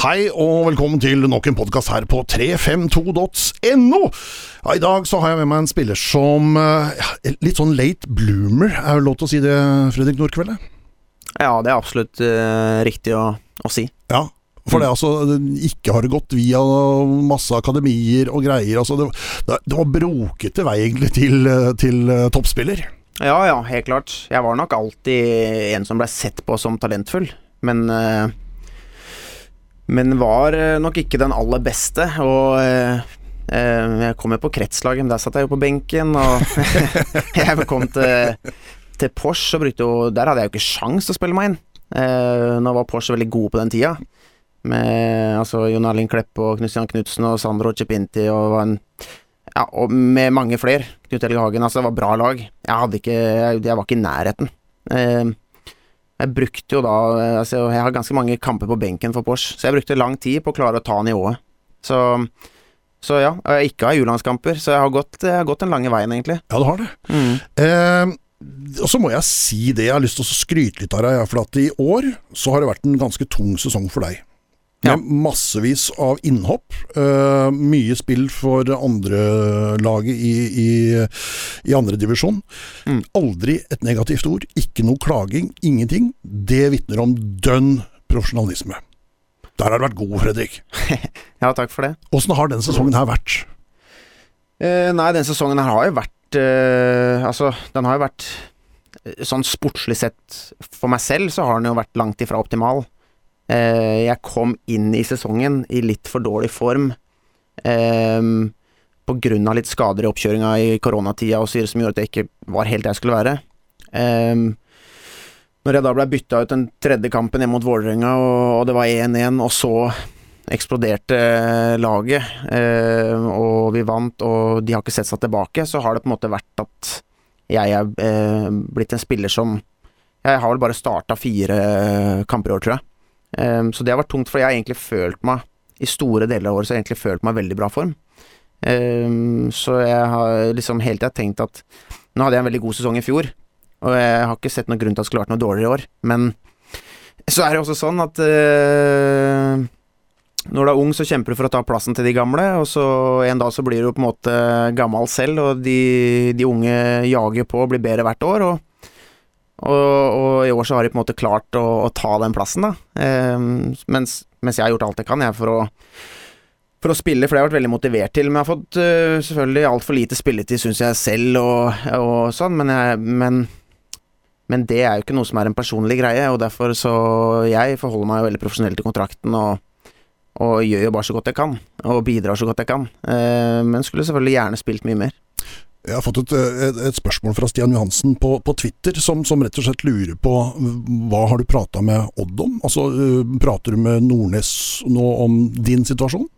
Hei og velkommen til nok en podkast her på 352.no. Ja, I dag så har jeg med meg en spiller som eh, ja, litt sånn late bloomer, er det lov til å si det, Fredrik Nordkvelde? Ja, det er absolutt uh, riktig å, å, si. Ja, for det altså ikke har det gått via masse akademier og greier. Altså, det, det var brokete vei egentlig til, til uh, toppspiller. Ja ja, helt klart. Jeg var nok alltid en som ble sett på som talentfull, men uh, men var eh, nok ikke den aller beste. Og eh, eh, jeg kom jo på kretslaget, men der satt jeg jo på benken. Og jeg kom til, til Porsche og brukte jo Der hadde jeg jo ikke sjans til å spille meg inn. Nå var Porsche veldig gode på den tida. Med altså, Jon Erling Kleppe og Christian Knutsen og Sandro Cepinti og, en, ja, og med mange flere. Knut Helge Hagen. Altså, det var bra lag. Jeg, ikke, jeg, jeg var ikke i nærheten. Eh, jeg brukte jo da altså Jeg har ganske mange kamper på benken for Porsche, så jeg brukte lang tid på å klare å ta nivået. Så, så ja, jeg ikke har U-landskamper, så jeg har, gått, jeg har gått den lange veien, egentlig. Ja, du har det. Mm. Eh, og så må jeg si det, jeg har lyst til å skryte litt av deg, for at i år så har det vært en ganske tung sesong for deg. Ja. massevis av innhopp. Uh, mye spill for andrelaget i, i, i andredivisjon. Mm. Aldri et negativt ord. Ikke noe klaging. Ingenting. Det vitner om dønn profesjonalisme. Der har du vært god, Fredrik. ja, takk for det. Åssen har den sesongen her vært? Uh, nei, den sesongen her har jo vært uh, Altså, den har jo vært Sånn sportslig sett for meg selv, så har den jo vært langt ifra optimal. Eh, jeg kom inn i sesongen i litt for dårlig form. Eh, på grunn av litt skader i oppkjøringa i koronatida og som gjorde at jeg ikke var helt der jeg skulle være. Eh, når jeg da ble bytta ut den tredje kampen hjemme mot Vålerenga, og, det var 1-1, og så eksploderte laget, og vi vant, og de har ikke sett seg tilbake, så har det på en måte vært at jeg er blitt en spiller som Jeg har vel bare starta fire kamper i år, tror jeg. Um, så det har vært tungt, for jeg har egentlig følt meg I store deler av året så har jeg egentlig følt meg veldig bra form. Um, så jeg har liksom hele tida tenkt at Nå hadde jeg en veldig god sesong i fjor, og jeg har ikke sett noen grunn til at det skulle vært noe dårligere i år, men så er det også sånn at uh, når du er ung, så kjemper du for å ta plassen til de gamle, og så en dag så blir du på en måte gammel selv, og de, de unge jager på og blir bedre hvert år. og og, og, i år så har de på en måte klart å, å ta den plassen, da. Eh, mens, mens, jeg har gjort alt jeg kan, jeg, for å, for å spille, for det har jeg vært veldig motivert til. Men jeg har fått uh, selvfølgelig altfor lite spilletid, syns jeg selv, og, og sånn. Men, jeg, men, men, det er jo ikke noe som er en personlig greie, og derfor så Jeg forholder meg jo veldig profesjonelt til kontrakten, og, og, gjør jo bare så godt jeg kan. Og bidrar så godt jeg kan. Uh, men skulle selvfølgelig gjerne spilt mye mer. Jeg har fått et, et, et, spørsmål fra Stian Johansen på, på Twitter, som, som, rett og slett lurer på hva har du prata med Odd om? Altså, uh, Prater du med Nordnes nå om din situasjon?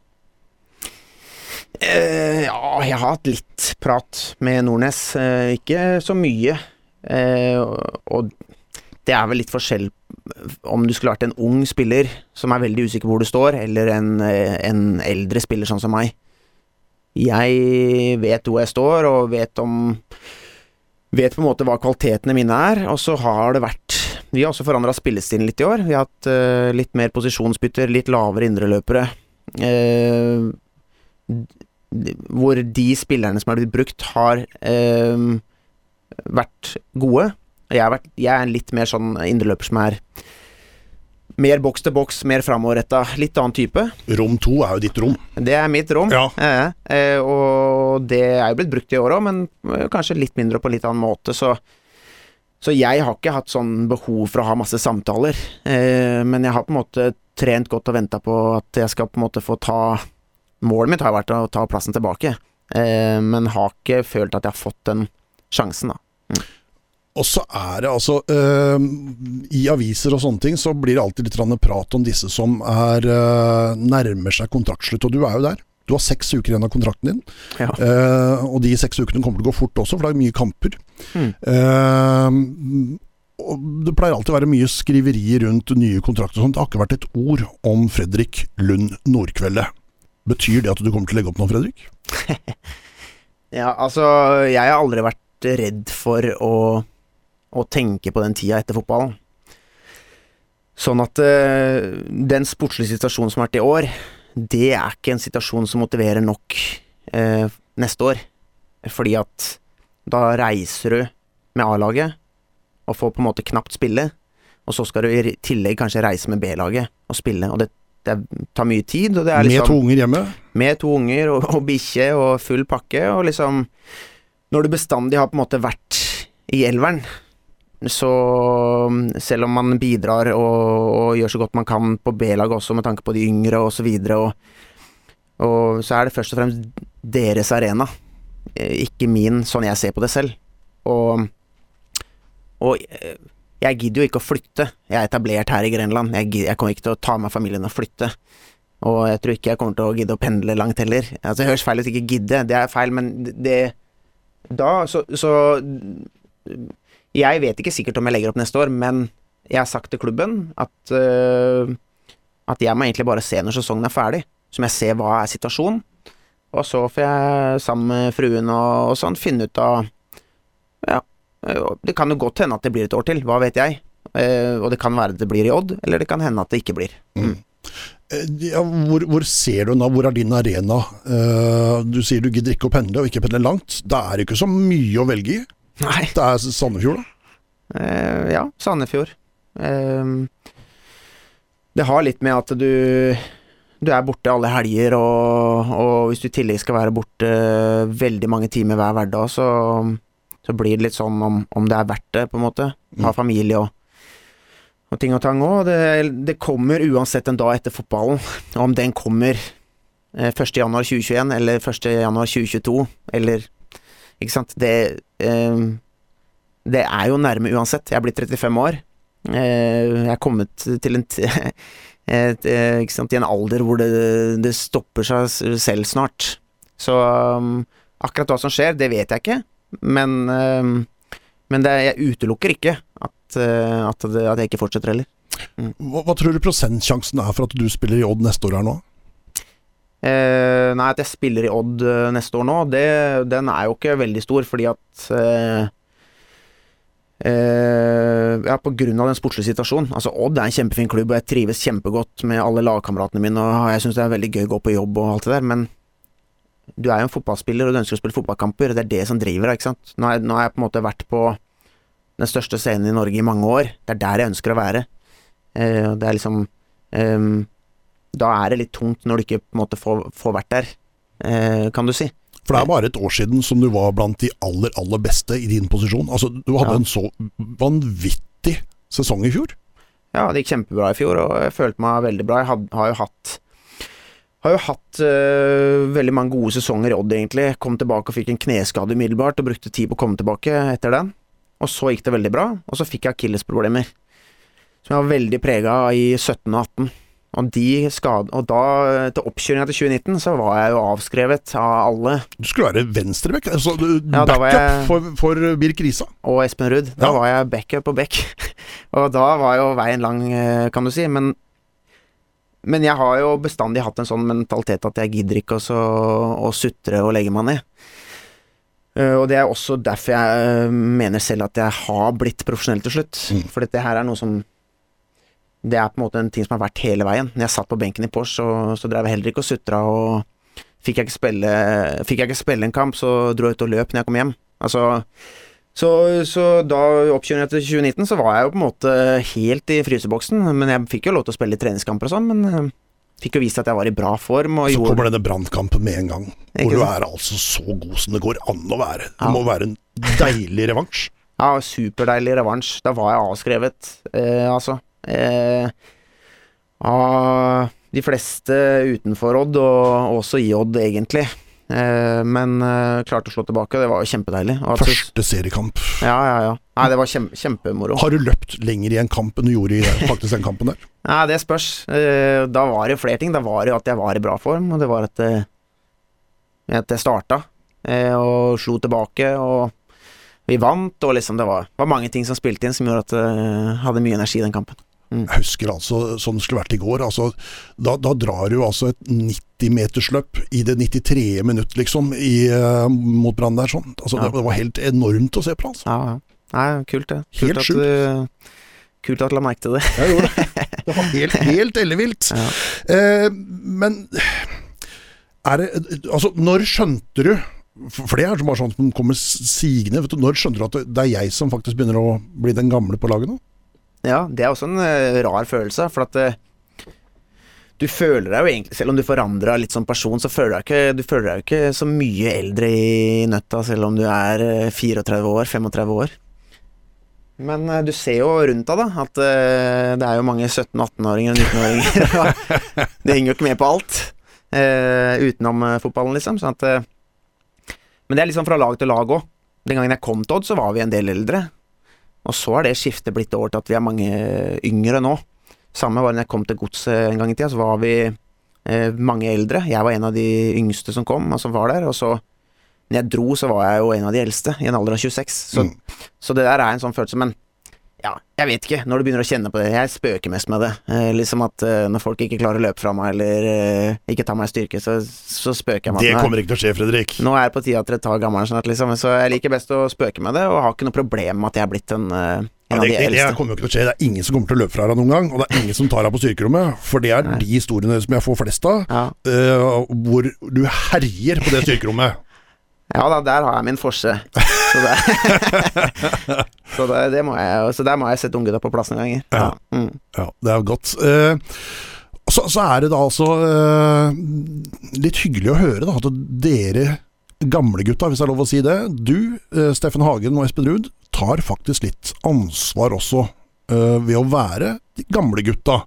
Uh, ja, jeg har hatt litt prat med Nordnes. Uh, ikke så mye. og det er vel litt forskjell om du skulle vært en ung spiller som er veldig usikker på hvor du står, eller en, en eldre spiller sånn som meg jeg vet hvor jeg står, og vet om Vet på en måte hva kvalitetene mine er, og så har det vært Vi har også forandra spillestilen litt i år. Vi har hatt uh, litt mer posisjonsbytter, litt lavere indreløpere. Uh, hvor de spillerne som er blitt brukt, har uh, vært gode. Jeg, vært, jeg er litt mer sånn indreløper som er mer boks til boks, mer framoverretta. Litt annen type. Rom to er jo ditt rom. Det er mitt rom. Ja. Eh, og det er jo blitt brukt i år òg, men eh, kanskje litt mindre på en litt annen måte. Så, så jeg har ikke hatt sånn behov for å ha masse samtaler. Eh, men jeg har på en måte trent godt og venta på at jeg skal på en måte få ta Målet mitt har vært å ta plassen tilbake, eh, men har ikke følt at jeg har fått den sjansen, da. Mm. Og så er det altså øh, I aviser og sånne ting så blir det alltid litt prat om disse som er øh, nærmer seg kontraktslutt, og du er jo der. Du har seks uker igjen av kontrakten din, ja. uh, og de seks ukene kommer til å gå fort også, for det er mye kamper. Mm. Uh, og det pleier alltid å være mye skriveri rundt nye kontrakter og sånt. Det har ikke vært et ord om Fredrik Lund Nordkvelde. Betyr det at du kommer til å legge opp nå, Fredrik? ja, altså Jeg har aldri vært redd for å å tenke på den tida etter fotballen. Sånn at uh, den sportslige situasjonen som har vært i år, det er ikke en situasjon som motiverer nok uh, neste år. Fordi at da reiser du med A-laget og får på en måte knapt spille, og så skal du i tillegg kanskje reise med B-laget og spille, og det, det tar mye tid. Og det er Med liksom, to unger hjemme. med to unger og, og bikkje og full pakke, og liksom Når du bestandig har på en måte vært i elveren, så selv om man bidrar og, og gjør så godt man kan på B-laget også, med tanke på de yngre og så videre, og, og så er det først og fremst deres arena, eh, ikke min, sånn jeg ser på det selv. Og, og eh, jeg gidder jo ikke å flytte. Jeg er etablert her i Grenland. Jeg, gidder, jeg kommer ikke til å ta med familien og flytte. Og jeg tror ikke jeg kommer til å gidde å pendle langt heller. Altså, det høres feil ut ikke gidde, det er feil, men det Da, så, så Jeg vet ikke sikkert om jeg legger opp neste år, men jeg har sagt til klubben at uh, At jeg må egentlig bare se når sesongen er ferdig, så må jeg se hva er situasjonen. Og så får jeg sammen med fruen og, og sånn finne ut av Ja, øh, det kan jo godt hende at det blir et år til, hva vet jeg. Uh, og det kan være at det blir i Odd, eller det kan hende at det ikke blir. Mm. Ja, hvor, hvor ser du nå, hvor er din arena? Uh, du sier du gidder ikke å pendle, og ikke pendle langt. Da er det ikke så mye å velge i. Nei. Det er Sandefjord, da. Uh, ja, Sandefjord. Uh, det har litt med at du Du er borte alle helger, og, og hvis du i tillegg skal være borte veldig mange timer hver hverdag, så, så blir det litt sånn om, om det er verdt det, på en måte. Ha familie og, og ting og tang òg. Det, det kommer uansett en dag etter fotballen. Om den kommer eh, 1.1.2021 eller 1.1.2022 eller Ikke sant. Det eh, det er jo nærme uansett. Jeg er blitt 35 år. Eh, Jeg er kommet til en, et, eh, ikke sant, i en alder hvor det, det stopper seg selv snart. Så um, akkurat hva som skjer, det vet jeg ikke. Men, um, men det, jeg utelukker ikke at, at, det, at jeg ikke fortsetter heller. Hva, hva tror du prosentsjansen er for at du spiller i Odd neste år her nå? Eh, nei, at jeg spiller i Odd eh, neste år nå, det, den er jo ikke veldig stor, fordi at eh, eh, Ja, på grunn av den sportslige situasjonen. Altså, Odd er en kjempefin klubb, og jeg trives kjempegodt med alle lagkameratene mine, og jeg syns det er veldig gøy å gå på jobb og alt det der, men du er jo en fotballspiller, og du ønsker å spille fotballkamper. og Det er det som driver deg, ikke sant. Nå har jeg, nå har jeg på en måte vært på den største scenen i Norge i mange år. Det er der jeg ønsker å være. Eh, det er liksom ehm, Da er det litt tungt når du ikke på en måte får, får vært der, eh, kan du si. For det er bare et år siden som du var blant de aller, aller beste i din posisjon. Altså, du hadde Ja. en så vanvittig sesong i fjor. Ja, det gikk kjempebra i fjor, og jeg følte meg veldig bra. Jeg had, har jo hatt har jo hatt øh, veldig mange gode sesonger i Odd, egentlig. Kom tilbake og fikk en kneskade umiddelbart, og brukte tid på å komme tilbake etter den. Og så gikk det veldig bra, og så fikk jeg akillesproblemer. Som jeg var veldig prega i 17 og 18. Og, de skade, og da, til oppkjøringa til 2019, så var jeg jo avskrevet av alle. Du skulle være venstrebekk. Altså, Ja, backup jeg- for, for Birk Risa. og Espen Ruud. Da Ja. var jeg backup og back. og da var jo veien lang, eh, kan du si. Men, men jeg har jo bestandig hatt en sånn mentalitet at jeg gidder ikke å så- å sutre og legge meg ned. Eh, og det er også derfor jeg eh, mener selv at jeg har blitt profesjonell til slutt. Mm. For dette her er noe som Det er på en måte en ting som har vært hele veien. Når jeg satt på benken i Porsche, så, så drev jeg heller ikke og sutra og Fikk jeg ikke spille Fikk jeg ikke spille en kamp, så dro jeg ut og løp når jeg kom hjem. Altså så, så da oppkjøringen til 2019, så var jeg jo på en måte helt i fryseboksen. Men jeg fikk jo lov til å spille i treningskamper og sånn, men eh, fikk jo vist at jeg var i bra form. Så gjorde kommer denne brannkampen med en gang. Hvor du er altså så god som det går an å være. Det Ja. må være en deilig revansj. Ja, superdeilig revansj. Da var jeg avskrevet, eh, altså. Eh, av de fleste utenfor Odd, og også i Odd, egentlig. Eh, men eh, klarte å slå tilbake, det var jo kjempedeilig. Første seriekamp. Ja, ja, ja. Nei, det var kjempe, kjempemoro. Har du løpt lenger i en kamp enn du gjorde i faktisk den kampen der? Nei, det spørs. Eh, da var det flere ting. Da var det at jeg var i bra form, og det var at, at jeg starta eh, og slo tilbake, og vi vant, og liksom det var, var mange ting som spilte inn som gjorde at jeg hadde mye energi i den kampen. Jeg husker altså som det skulle vært i går. Altså, da, da drar du altså et 90-metersløp i det 93. minutt, liksom, i, eh, mot Brann der. sånn. Altså, Ja. det, det var helt enormt å se på. altså. Ja, ja. Nei, kult det. Kult Helt sjukt. kult at du la merke til det. Jeg gjorde det. Det var helt, helt ellevilt. Ja. Eh, men er det Altså, når skjønte du For det er bare sånn som kommer sigende. Vet du, når skjønte du at det er jeg som faktisk begynner å bli den gamle på laget nå? Ja, det er også en eh, rar følelse, for at eh, du føler deg jo egentlig Selv om du forandrer litt som person, så føler du ikke, du føler deg jo ikke så mye eldre i nøtta, selv om du er eh, 34 år, 35 år. Men eh, du ser jo rundt deg, da, at eh, det er jo mange 17-18-åringer og 19-åringer. det henger jo ikke med på alt eh, utenom eh, fotballen, liksom. Sånn at, eh, men det er liksom fra lag til lag òg. Den gangen jeg kom til Odd, så var vi en del eldre. Og så har det skiftet blitt over til at vi er mange yngre nå. Samme var det når jeg kom til Godset en gang i tida, så var vi eh, mange eldre. Jeg var en av de yngste som kom, og som var der. Og så, når jeg dro, så var jeg jo en av de eldste, i en alder av 26. Så, Mm. så det der er en sånn følelse. Men ja, jeg vet ikke, når du begynner å kjenne på det. Jeg spøker mest med det. Eh, liksom at eh, når folk ikke klarer å løpe fra meg, eller eh, ikke tar meg i styrke, så, så spøker jeg med Det Det er- kommer ikke til å skje, Fredrik. nå er det på tide at dere tar gammelen snart, liksom. Så jeg liker best å spøke med det, og har ikke noe problem med at jeg er blitt en, eh, en Ja, av det, de det, det kommer jo ikke til å skje. Det er ingen som kommer til å løpe fra deg noen gang. Og det er ingen som tar deg på styrkerommet. For det er Nei. de historiene som jeg får flest av, Ja. uh, hvor du herjer på det styrkerommet. ja da, der har jeg min forse. Så, det, så, det, det må jeg, så der må jeg sette unggutta på plass noen ganger. Ja. Mm. Ja, det er godt. Uh, så, så er det da altså uh, litt hyggelig å høre da, at dere gamlegutta, hvis det er lov å si det, du, uh, Steffen Hagen og Espen Ruud, tar faktisk litt ansvar også ved å være de gamlegutta.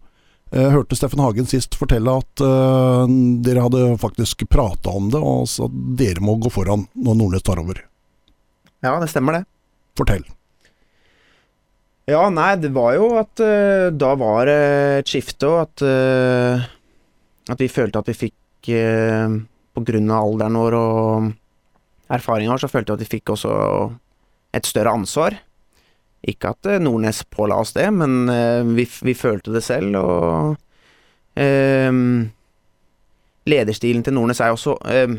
Jeg hørte Steffen Hagen sist fortelle at uh, dere hadde faktisk prata om det, og at dere må gå foran når Nordnes tar over. Ja, det stemmer det. Fortell. Ja, nei, det var jo at uh, da var det et skifte, og at uh, At vi følte at vi fikk uh, På grunn av alderen vår og erfaringa vår, så følte vi at vi fikk også et større ansvar. Ikke at eh, Nordnes påla oss det, men eh, vi, vi følte det selv, og eh, Lederstilen til Nordnes er jo også eh,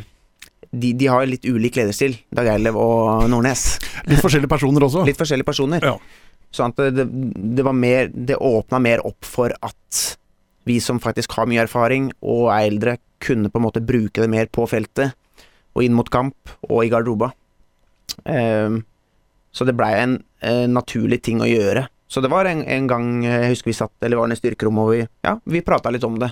de, de har litt ulik lederstil, Dag Eilev og Nordnes. Litt forskjellige personer også. Litt forskjellige personer. Ja. Sånn at det, det var mer Det åpna mer opp for at vi som faktisk har mye erfaring og er eldre, kunne på en måte bruke det mer på feltet og inn mot kamp og i garderoba. Um, så det blei en uh, naturlig ting å gjøre. Så det var en, en gang eh, jeg husker vi satt Eller var det i styrkerommet og vi Ja, vi prata litt om det.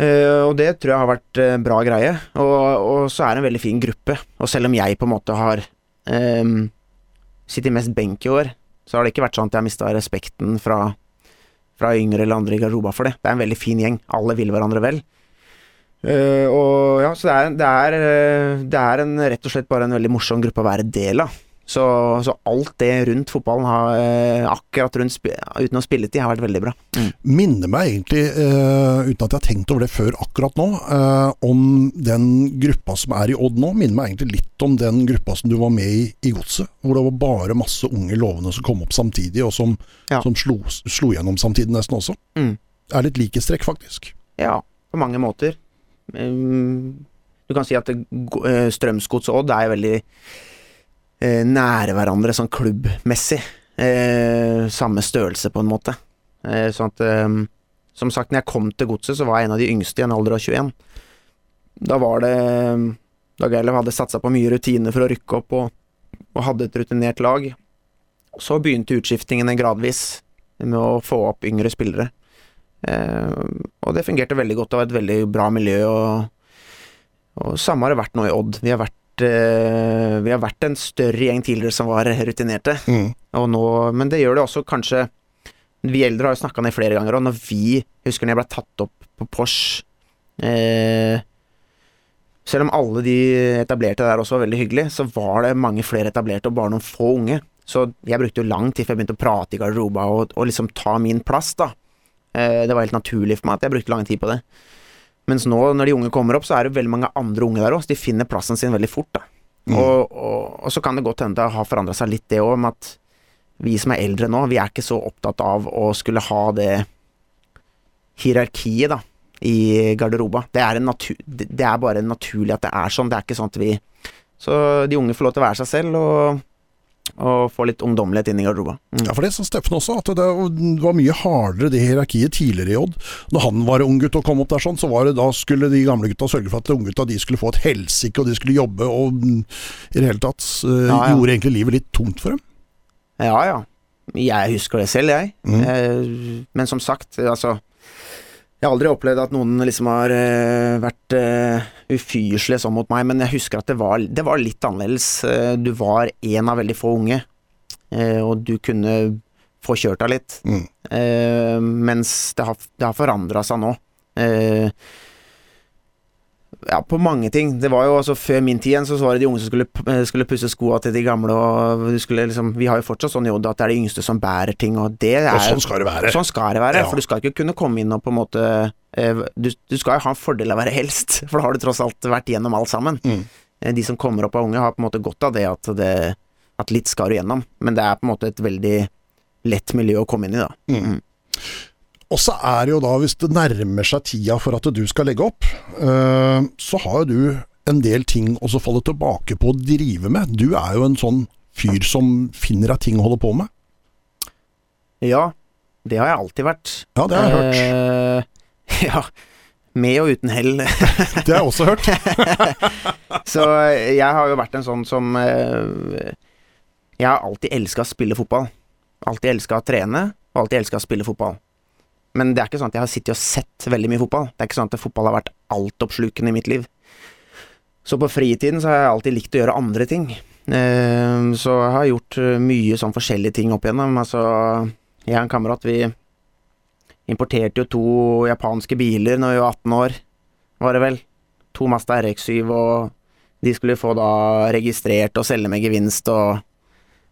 Eh, og det tror jeg har vært eh, bra greie. Og, og så er det en veldig fin gruppe. Og selv om jeg på en måte har um, sittet mest benk i år, så har det ikke vært sånn at jeg har mista respekten fra, fra yngre eller andre i garderoba for det. Det er en veldig fin gjeng. Alle vil hverandre vel. Uh, og ja, så det er, det, er, det er en, rett og slett bare en veldig morsom gruppe å være del av. Så, så alt det rundt fotballen har, eh, akkurat rundt uten å spille tid, har vært veldig bra. minner meg egentlig, eh, uten at jeg har tenkt over det før akkurat nå, eh, om den gruppa som er i Odd nå. Minner meg egentlig litt om den gruppa som du var med i i Godset. Hvor det var bare masse unge lovende som kom opp samtidig, og som, Ja. som slo, slo gjennom samtidig nesten også. Mm. Det er litt likhetstrekk, faktisk. Ja, på mange måter. Um, du kan si at Strømsgods og Odd er veldig eh, nære hverandre sånn klubbmessig. Eh, samme størrelse, på en måte. Eh, sånn at um, Som sagt, når jeg kom til Godset, så var jeg en av de yngste i en alder av 21. Da var det da Dag Eilev hadde satsa på mye rutiner for å rykke opp, og, og hadde et rutinert lag. Så begynte utskiftingene gradvis med å få opp yngre spillere. Eh, og det fungerte veldig godt. Det var et veldig bra miljø. Og, og samme har det vært nå i Odd. Vi har vært, eh, vi har vært en større gjeng tidligere som var rutinerte. Mm. Og nå, men det gjør det også kanskje Vi eldre har jo snakka ned flere ganger, og når vi Husker når jeg ble tatt opp på Porsche eh, Selv om alle de etablerte der også var veldig hyggelige, så var det mange flere etablerte og bare noen få unge. Så jeg brukte jo lang tid før jeg begynte å prate i garderoba og, og liksom ta min plass, da. Eh, det var helt naturlig for meg at jeg brukte lang tid på det. Mens nå, når de unge kommer opp, så er det veldig mange andre unge der òg, så de finner plassen sin veldig fort, da. Mm. Og, og, og så kan det godt hende det har forandra seg litt, det òg, med at vi som er eldre nå, vi er ikke så opptatt av å skulle ha det hierarkiet, da, i garderoba. Det er, en natu det det er bare naturlig at det er sånn. Det er ikke sånn at vi Så de unge får lov til å være seg selv, og, Og få litt ungdommelighet inn i garderoba. Mm. Ja, for det sa Steffen også, at det var mye hardere det hierarkiet tidligere i Odd. Når han var unggutt og kom opp der sånn, så var det da skulle de gamle gutta sørge for at unggutta de skulle få et helsike, og de skulle jobbe, og mm, i det hele tatt uh, ja, ja. gjorde egentlig livet litt tungt for dem. Ja, ja. Jeg husker det selv, jeg. Mm. Eh, men som sagt, altså jeg har aldri opplevd at noen liksom har uh, vært uh, ufyselige sånn mot meg, men jeg husker at det var, det var litt annerledes. Uh, du var en av veldig få unge, og du kunne få kjørt deg litt. Mm. mens det har, det har forandra seg nå. Uh, ja, på mange ting. Det var jo altså Før min tid igjen så var det de unge som skulle, eh, skulle pusse skoa til de gamle. Og du skulle liksom Vi har jo fortsatt sånn i Odd at det er de yngste som bærer ting, og det er Og sånn skal det være. Sånn skal det være. Ja. For du skal ikke kunne komme inn og på en måte eh, du, du, skal jo ha en fordel av å være helst, for da har du tross alt vært gjennom alt sammen. Mm. Eh, de som kommer opp av unge, har på en måte godt av det at, det at litt skal du gjennom, men det er på en måte et veldig lett miljø å komme inn i, da. Mm. Og så er det jo da, hvis det nærmer seg tida for at du skal legge opp, øh, så har jo du en del ting å falle tilbake på å drive med. Du er jo en sånn fyr som finner deg ting å holde på med. Ja, det har jeg alltid vært. Ja, det har jeg hørt. Uh, ja, med og uten hell. det har jeg også hørt. så jeg har jo vært en sånn som uh, Jeg har alltid elska å spille fotball. Alltid elska å trene, og alltid elska å spille fotball. Men det er ikke sånn at jeg har sittet og sett veldig mye fotball. Det er ikke sånn at fotball har vært altoppslukende i mitt liv. Så på fritiden så har jeg alltid likt å gjøre andre ting. Eh, så jeg har gjort eh, mye sånn forskjellige ting opp igjennom. Altså, jeg og en kamerat, vi importerte jo to japanske biler når vi var 18 år, var det vel. To Mazda RX7, og de skulle få da registrert og selge med gevinst og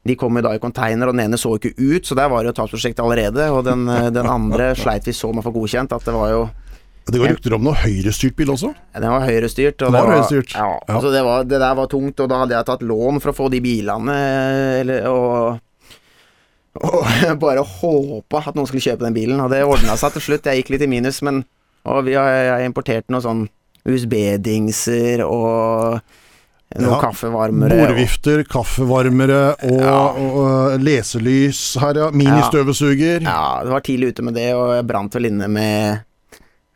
de kom jo da i container, og den ene så ikke ut, så der var det jo tapsprosjekt allerede. Og den, eh, den andre sleit vi så med å få godkjent, at det var jo det går rykter om noe høyrestyrt bil også? Ja, den var høyrestyrt. Og det var, høyrestyrt. Ja, ja. Altså det, var, det, der var tungt, og da hadde jeg tatt lån for å få de bilene, eller, og, og bare håpa at noen skulle kjøpe den bilen. Og det ordna seg til slutt. Jeg gikk litt i minus, men Og vi har, jeg importerte noe sånn USB-dingser og noen ja, kaffevarmere. Bordvifter, kaffevarmere og, ja. og leselys her, ja. Ministøvsuger. Ja. ja, det var tidlig ute med det, og jeg brant vel inne med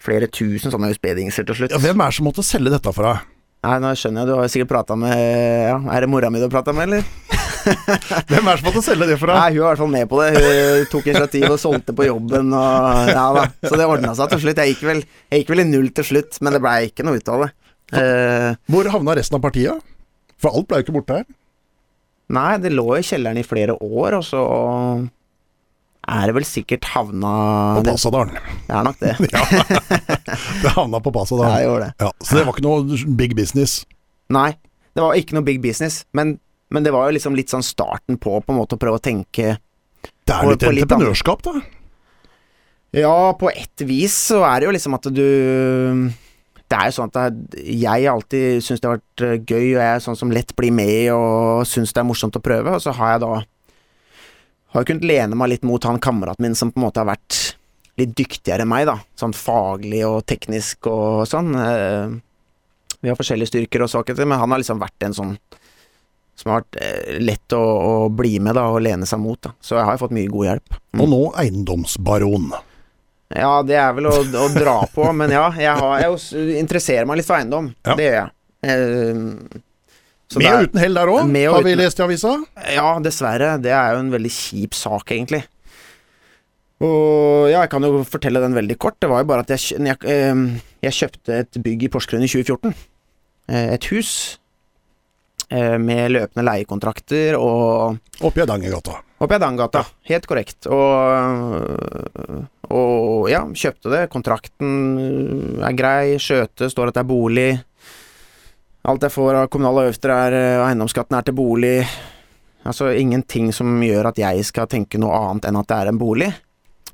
flere tusen sånne USB-dingser til slutt. Ja, hvem er det som måtte selge dette for deg? Nei, nå skjønner jeg, du har sikkert prata med Ja, er det mora mi du har prata med, eller? Hvem er det som måtte selge det for deg? Nei, Hun var i hvert fall med på det. Hun tok initiativ og solgte på jobben. Og, ja Så det ordna seg til slutt. Jeg gikk, vel, jeg gikk vel i null til slutt, men det blei ikke noe ut av det. Uh, Hvor havna resten av partiet? For alt ble jo ikke borte her. Nei, det lå i kjelleren i flere år, og så er det vel sikkert havna På Pasadalen. Det er nok det. ja, det havna på Pasadalen. Ja, det. Ja, så det var ikke noe big business? Nei, det var ikke noe big business. Men, men det var jo liksom litt sånn starten på på en måte å prøve å tenke Det er litt entreprenørskap, da? Ja, på ett vis så er det jo liksom at du det er jo sånn at jeg alltid syns det har vært eh, gøy, og jeg er sånn som lett blir med og syns det er morsomt å prøve, og så har jeg da har jeg kunnet lene meg litt mot han kameraten min som på en måte har vært litt dyktigere enn meg, da, sånn faglig og teknisk og sånn. Eh, vi har forskjellige styrker og svakheter, men han har liksom vært en sånn som har vært eh, lett å, å bli med da, og lene seg mot. Da. Så jeg har fått mye god hjelp. Mm. Og nå eiendomsbaron. Ja, det er vel å, å dra på, men ja. Jeg, har, jeg, interesserer meg litt for eiendom. Ja. Det gjør jeg. Eh, med og uten hell der òg, har vi lest i avisa? Ja, dessverre. Det er jo en veldig kjip sak, egentlig. Og ja, jeg kan jo fortelle den veldig kort. Det var jo bare at jeg, jeg, eh, jeg kjøpte et bygg i Porsgrunn i 2014. Eh, et hus eh, med løpende leiekontrakter og Oppe i Hardangergata. Oppe i Hardangergata, helt korrekt. Og og ja, kjøpte det. Kontrakten er grei, skjøte, står at det er bolig. Alt jeg får av kommunale avgifter er eh, eiendomsskatten er til bolig. Altså ingenting som gjør at jeg skal tenke noe annet enn at det er en bolig.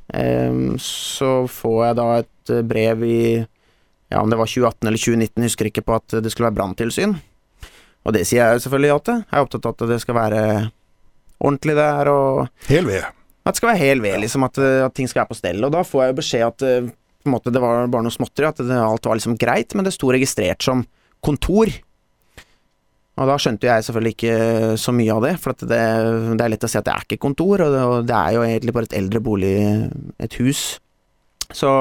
Um, så får jeg da et eh, brev i ja, om det var 2018 eller 2019, husker ikke på at det skulle være branntilsyn. Og det sier jeg selvfølgelig ja til. Jeg er opptatt av at det skal være ordentlig der og Hel ved. At det skal være hel ved, liksom. At, at, ting skal være på stell. Og da får jeg jo beskjed at eh, på en måte, det var bare noe småtteri, at det, alt var liksom greit, men det sto registrert som kontor. Og da skjønte jeg selvfølgelig ikke så mye av det, for det, det er lett å si at det er ikke kontor, og det, og det er jo egentlig bare et eldre bolig, et hus. Så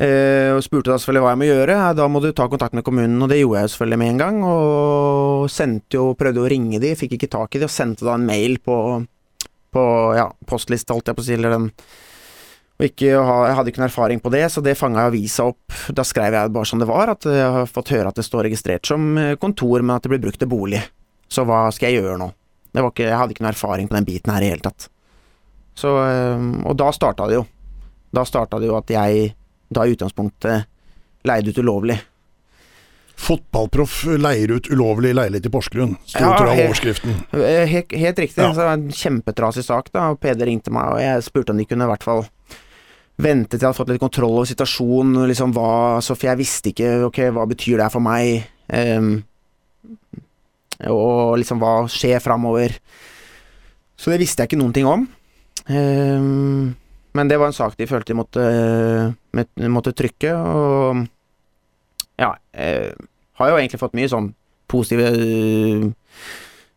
eh, og spurte da selvfølgelig hva jeg må gjøre. Da må du ta kontakt med kommunen, og det gjorde jeg jo selvfølgelig med en gang. Og sendte jo, prøvde å ringe de, fikk ikke tak i de, og sendte da en mail på, på ja, postliste, holdt jeg på å si, eller den og ikke, jeg hadde ikke noen erfaring på det, så det fanga avisa opp. Da skrev jeg bare som det var, at jeg har fått høre at det står registrert som eh, kontor, men at det blir brukt til bolig. Så hva skal jeg gjøre nå? Ikke, jeg hadde ikke noen erfaring på den biten her i hele tatt. Så, eh, og da starta det jo. Da starta det jo at jeg da i utgangspunktet leide ut ulovlig. Fotballproff leier ut ulovlig leilighet i Porsgrunn, sto Ja, tror jeg overskriften. Eh, Helt, helt riktig. Ja. Så det var en kjempetrasig sak, da. Og Peder ringte meg, og jeg spurte om de kunne i hvert fall vente til jeg hadde fått litt kontroll over situasjonen. Liksom hva, så for jeg visste ikke ok, hva betyr det her for meg. um, og liksom hva skjer framover. Så det visste jeg ikke noen ting om. Um, men det var en sak de følte de måtte, måtte trykke, og ja eh, Har jo egentlig fått mye sånn positive eh,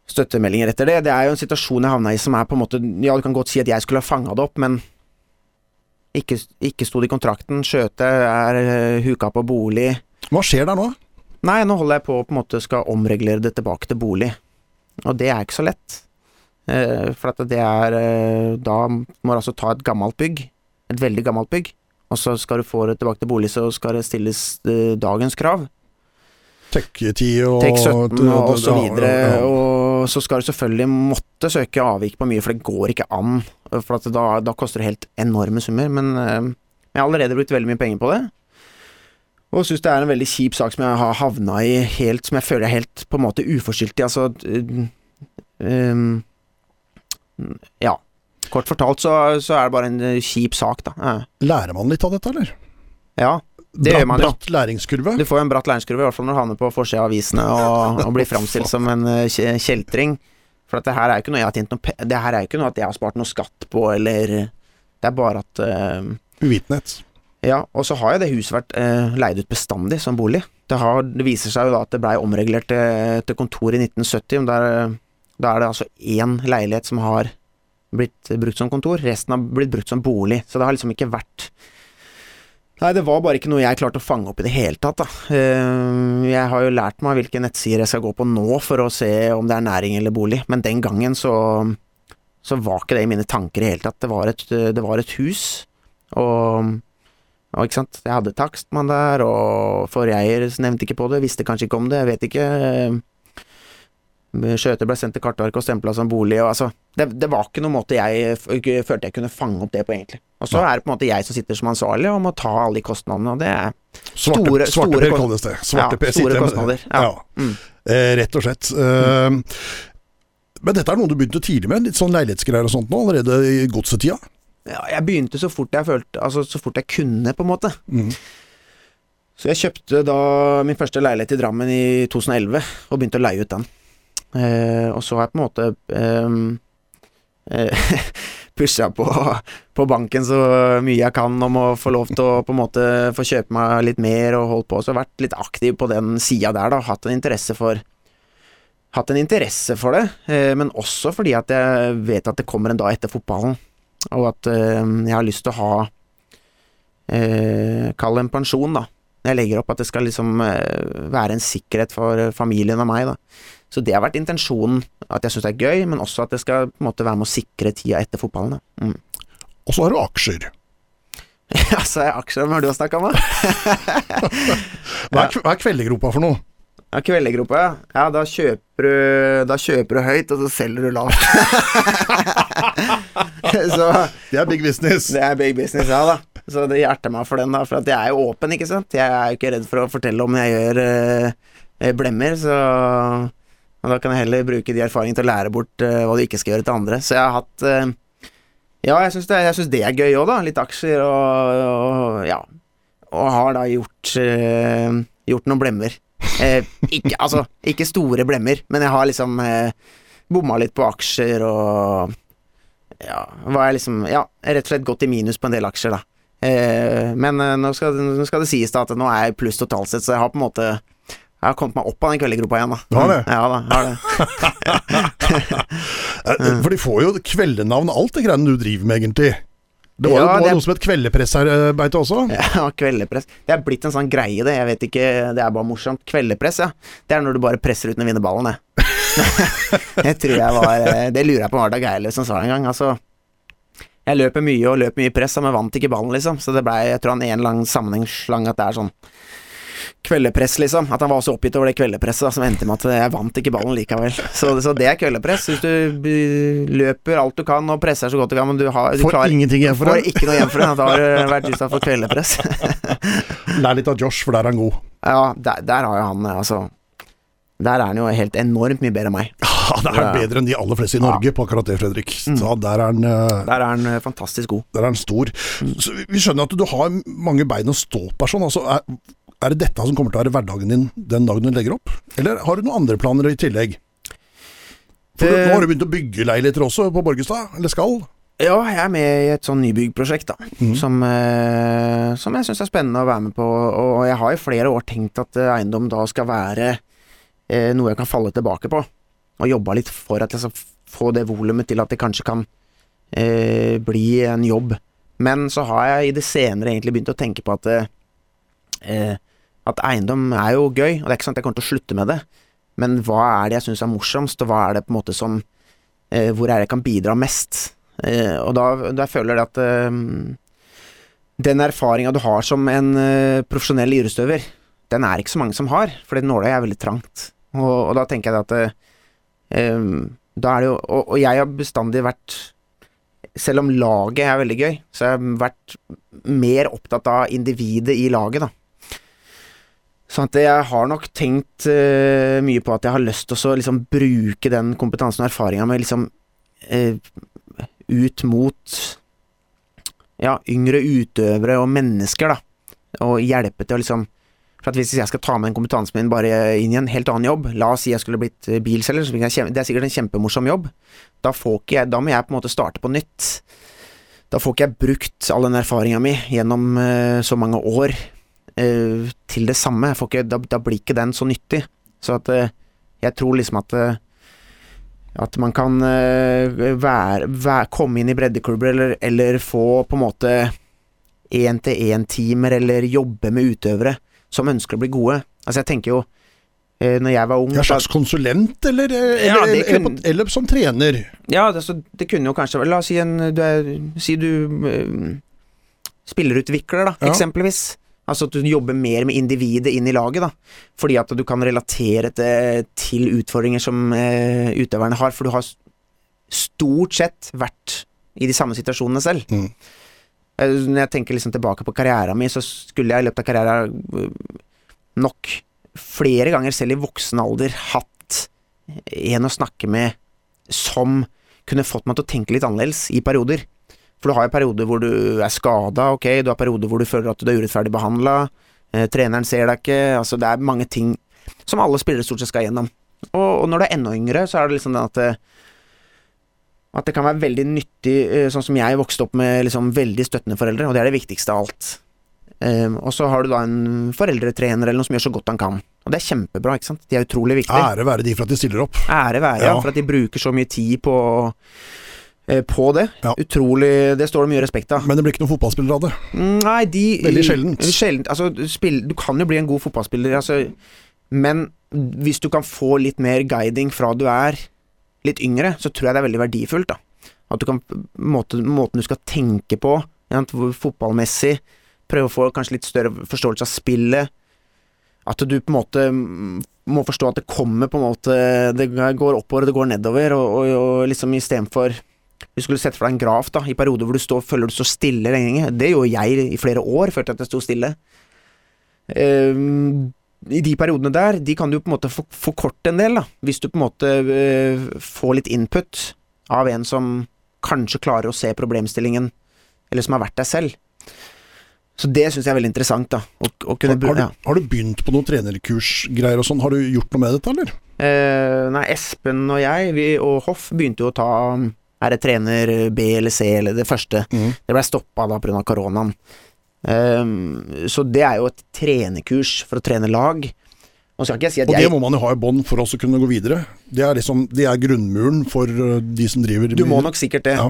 støttemeldinger etter det. Det er jo en situasjon jeg havna i som er på en måte Ja, du kan godt si at jeg skulle ha fanga det opp, men ikke, ikke sto det i kontrakten. Skjøte er eh, huka på bolig. Hva skjer der nå? Nei, nå holder jeg på å på en måte skal omregulere det tilbake til bolig. Og det er ikke så lett. Eh, for at det er Da må du altså ta et gammelt bygg, et veldig gammelt bygg, og så skal du få det tilbake til bolig, så skal det stilles eh, dagens krav. Tech-10 og Tek 17 og, så videre. ja, ja. Og så skal du selvfølgelig måtte søke avvik på mye, for det går ikke an. For da, da koster det helt enorme summer. Men eh, jeg har allerede brukt veldig mye penger på det. Og syns det er en veldig kjip sak som jeg har havna i helt Som jeg føler er helt på en måte uforskyldt i. Altså um, Ja. Kort fortalt så, så er det bare en eh, kjip sak, da. Ja. Lærer man litt av dette, eller? Ja. Det Bratt- gjør man. Bratt læringskurve? Du får jo en bratt læringskurve, i hvert fall når du havner på forsida av avisene og, og blir framstilt som en eh, kjeltring. For at det her er jo ikke noe jeg har tjent noe Det her er jo ikke noe at jeg har spart noe skatt på, eller Det er bare at eh, Uvitenhet. Ja, og så har jo det huset vært eh, leid ut bestandig som bolig. Det, har, det viser seg jo da at det blei omregulert til, til kontor i 1970. men Der, da er det altså én leilighet som har blitt brukt som kontor. Resten har blitt brukt som bolig. Så det har liksom ikke vært Nei, det var bare ikke noe jeg klarte å fange opp i det hele tatt, da. Eh, Jeg har jo lært meg hvilke nettsider jeg skal gå på nå for å se om det er næring eller bolig, men den gangen så så var ikke det i mine tanker i det hele tatt. Det var et, det var et hus, og og ikke sant, jeg hadde takstmann der, og forrige eier nevnte ikke på det, visste kanskje ikke om det, jeg vet ikke. Skjøter ble sendt til kartark og stempla som bolig, og altså det, det var ikke noen måte jeg følte jeg kunne fange opp det på, egentlig. Og så er det på en måte jeg som sitter som ansvarlig og må ta alle de kostnadene, og det er Svarte, Store- svarte store kalles det. Svarte Ja, store kostnader, ja. Mm. Eh, rett og slett. Mm. men dette er noe du begynte tidlig med? Litt sånn leilighetsgreier og sånt nå, allerede i godsetida? ja, Jeg begynte så fort jeg følte Altså så fort jeg kunne, på en måte. Mm. Så jeg kjøpte da min første leilighet i Drammen i 2011, og begynte å leie ut den. Eh, og så har jeg på en måte eh, eh, pusha på, på banken så mye jeg kan om å få lov til å på en måte få kjøpe meg litt mer og holdt på. Så jeg har vært litt aktiv på den sida der, da. Hatt en interesse for Hatt en interesse for det, eh, men også fordi at jeg vet at det kommer en dag etter fotballen, og at eh, jeg har lyst til å ha eh, Kall det en pensjon, da. Jeg legger opp at det skal liksom eh, være en sikkerhet for familien og meg, da. Så det har vært intensjonen. At jeg syns det er gøy, men også at det skal på en måte være med å sikre tida etter fotballen. Mm. Og så har du aksjer. Ja, så er aksjer hva du har snakka om. Hva er, hva er kveldegropa for noe? Ja, Kveldegropa, ja. ja. Da kjøper du Da kjøper du høyt, og så selger du lavt. så Det er big business. det er big business, ja da. Så det hjerter meg for den, da. For at jeg er jo åpen, ikke sant. Jeg er jo ikke redd for å fortelle om jeg gjør eh, blemmer, så og da kan jeg heller bruke de erfaringene til å lære bort uh, hva du ikke skal gjøre til andre. Så jeg har hatt uh, Ja, jeg syns det, det er gøy òg, da. Litt aksjer og, og ja. Og har da gjort uh, gjort noen blemmer. Ikke, altså, ikke store blemmer, men jeg har liksom bomma litt på aksjer og ja, var jeg liksom Ja, rett og slett gått i minus på en del aksjer, da. Men nå, skal, nå skal det sies da at nå er jeg pluss totalt sett, så jeg har på en måte Jeg har kommet meg opp av den kveldegropa igjen, da. Du har det? Ja da, har det. Eh, For de får jo kveldenavn alt det greiene du driver med, egentlig. Det var jo Ja, det noe som het kveldepress her, Beite, også. Ja, kveldepress. Det er blitt en sånn greie, det. Jeg vet ikke, det er bare morsomt. Kveldepress, ja. Det er når du bare presser uten å vinne ballen, det. det tror jeg var eh, Det lurer jeg på var Dag Eilif som sa en gang. Altså, jeg løper mye og løper mye press, men vant ikke ballen, liksom. Så det blei, jeg tror han i en lang sammenheng slang at det er sånn kveldepress, liksom. At han var så oppgitt over det kveldepresset da, som endte med at jeg vant ikke ballen likevel. Så, så det er kveldepress. Hvis du eh, løper alt du kan og presser så godt du kan, men du, har, du Får klarer ingenting igjen for Får ikke noe igjen for det. Da har du vært utsatt for kveldepress. Lær litt av Josh, for der er han god. Ja, der, der har jo han eh, altså Der er han jo helt enormt mye bedre enn meg. Ja, Han er Ja. bedre enn de aller fleste i Norge på akkurat det, Fredrik. Mm. Så der er han eh, Der er han fantastisk god. Der er han stor. Så vi- vi skjønner at du har mange bein å stå på. Sånn. Altså, er, er det dette som kommer til å være hverdagen din den dagen du legger opp? Eller har du noen andre planer i tillegg? For Eh. nå har du begynt å bygge leiligheter også på Borgestad, eller skal? Ja, jeg er med i et sånn nybyggprosjekt, da. mm. Som, eh, som jeg syns er spennende å være med på. Og jeg har i flere år tenkt at eh, eiendom da skal være eh, noe jeg kan falle tilbake på. Og jobba litt for at jeg skal få det volumet til at det kanskje kan eh, bli en jobb. Men så har jeg i det senere egentlig begynt å tenke på at eh, At eiendom er jo gøy, og det er ikke at jeg kommer til å slutte med det. Men hva er det jeg syns er morsomst, og hva er det på en måte som eh, Hvor er det jeg kan bidra mest? Eh, og da, da føler jeg at eh, den erfaringa du har som en eh, profesjonell idrettsutøver, den er ikke så mange som har, for nåløyet er veldig trangt. Og, og da tenker jeg at eh, eh, da er det jo og, og jeg har bestandig vært Selv om laget er veldig gøy, så har jeg vært mer opptatt av individet i laget, da. Sånn jeg har nok tenkt uh, mye på at jeg har lyst til å liksom bruke den kompetansen og erfaringa med liksom uh, ut mot ja, yngre utøvere og mennesker, da. Og hjelpe til å liksom For hvis jeg skal ta med den kompetansen min bare inn i en helt annen jobb La oss si jeg skulle blitt eh, bilselger, det er sikkert en kjempemorsom jobb. Da, jeg, da må jeg på en måte starte på nytt. Da får ikke jeg brukt all den erfaringa mi gjennom uh, så mange år eh, til det samme. Ikke, da, da blir ikke den så nyttig. Så at eh, jeg tror liksom at eh, at man kan være, være, komme inn i breddeklubber eller, eller få på en måte én-til-én-timer eller jobbe med utøvere som ønsker å bli gode. Altså jeg tenker jo Når jeg var ung En slags konsulent, eller, eller, Ja, det eller, eller som trener? Ja, det, så det kunne jo kanskje La oss si en du er, Si du eh, spillerutvikler, da, Ja. eksempelvis. Altså at du jobber mer med individet inn i laget, da. Fordi at du kan relatere til, utfordringer som eh, utøverne har. For du har stort sett vært i de samme situasjonene selv. Mm. Eh, Når jeg tenker liksom tilbake på karrieren min, så skulle jeg i løpet av karrieren øh, nok flere ganger, selv i voksen alder, hatt en å snakke med som kunne fått meg til å tenke litt annerledes i perioder. For du har jo perioder hvor du er skada, ok, du har perioder hvor du føler at du er urettferdig behandla, eh, treneren ser deg ikke, altså det er mange ting som alle spillere stort sett skal gjennom. Og, og når du er enda yngre, så er det liksom den at eh, at det kan være veldig nyttig, eh, sånn som jeg vokste opp med liksom veldig støttende foreldre, og det er det viktigste av alt. Um, og så har du da en foreldretrener eller noe som gjør så godt han kan. Og det er kjempebra, ikke sant. De er utrolig viktige. Ære være de for at de stiller opp. Ære være, ja. Ja. For at de bruker så mye tid på eh, på det. Ja. Utrolig Det står det mye respekt av. Men det blir ikke noen fotballspillere av det. Mm, Nei, de Veldig sjeldent. sjeldent. Altså, spill, du kan jo bli en god fotballspiller, altså, men hvis du kan få litt mer guiding fra du er litt yngre, så tror jeg det er veldig verdifullt. da At du kan måte, Måten du skal tenke på, ja, fotballmessig, prøve å få kanskje litt større forståelse av spillet. At du på en måte må forstå at det kommer på en måte Det går oppover og det går nedover, og, og, og liksom istedenfor du skulle sett for deg en graf da, i perioder hvor du står, føler du står stille lenge. Det gjorde jeg i flere år, følte at jeg sto stille. Um, I de periodene der, de kan du på en måte for- forkorte en del, da. Hvis du på en måte uh, får litt input av en som kanskje klarer å se problemstillingen, eller som har vært der selv. Så det syns jeg er veldig interessant, da. Å, å Har, har, du, har du begynt på noen trenerkursgreier og sånn? Har du gjort noe med dette, eller? Uh, nei, Espen og jeg, vi og Hoff, begynte jo å ta Er det trener B eller C, eller det første. Mm. Det blei stoppa da pga. koronaen. Um, så det er jo et trenerkurs for å trene lag. Jeg si Og det jeg må man jo ha i bånn for oss å kunne gå videre. Det er liksom, det er grunnmuren for uh, de som driver Du må nok sikkert det. Ja.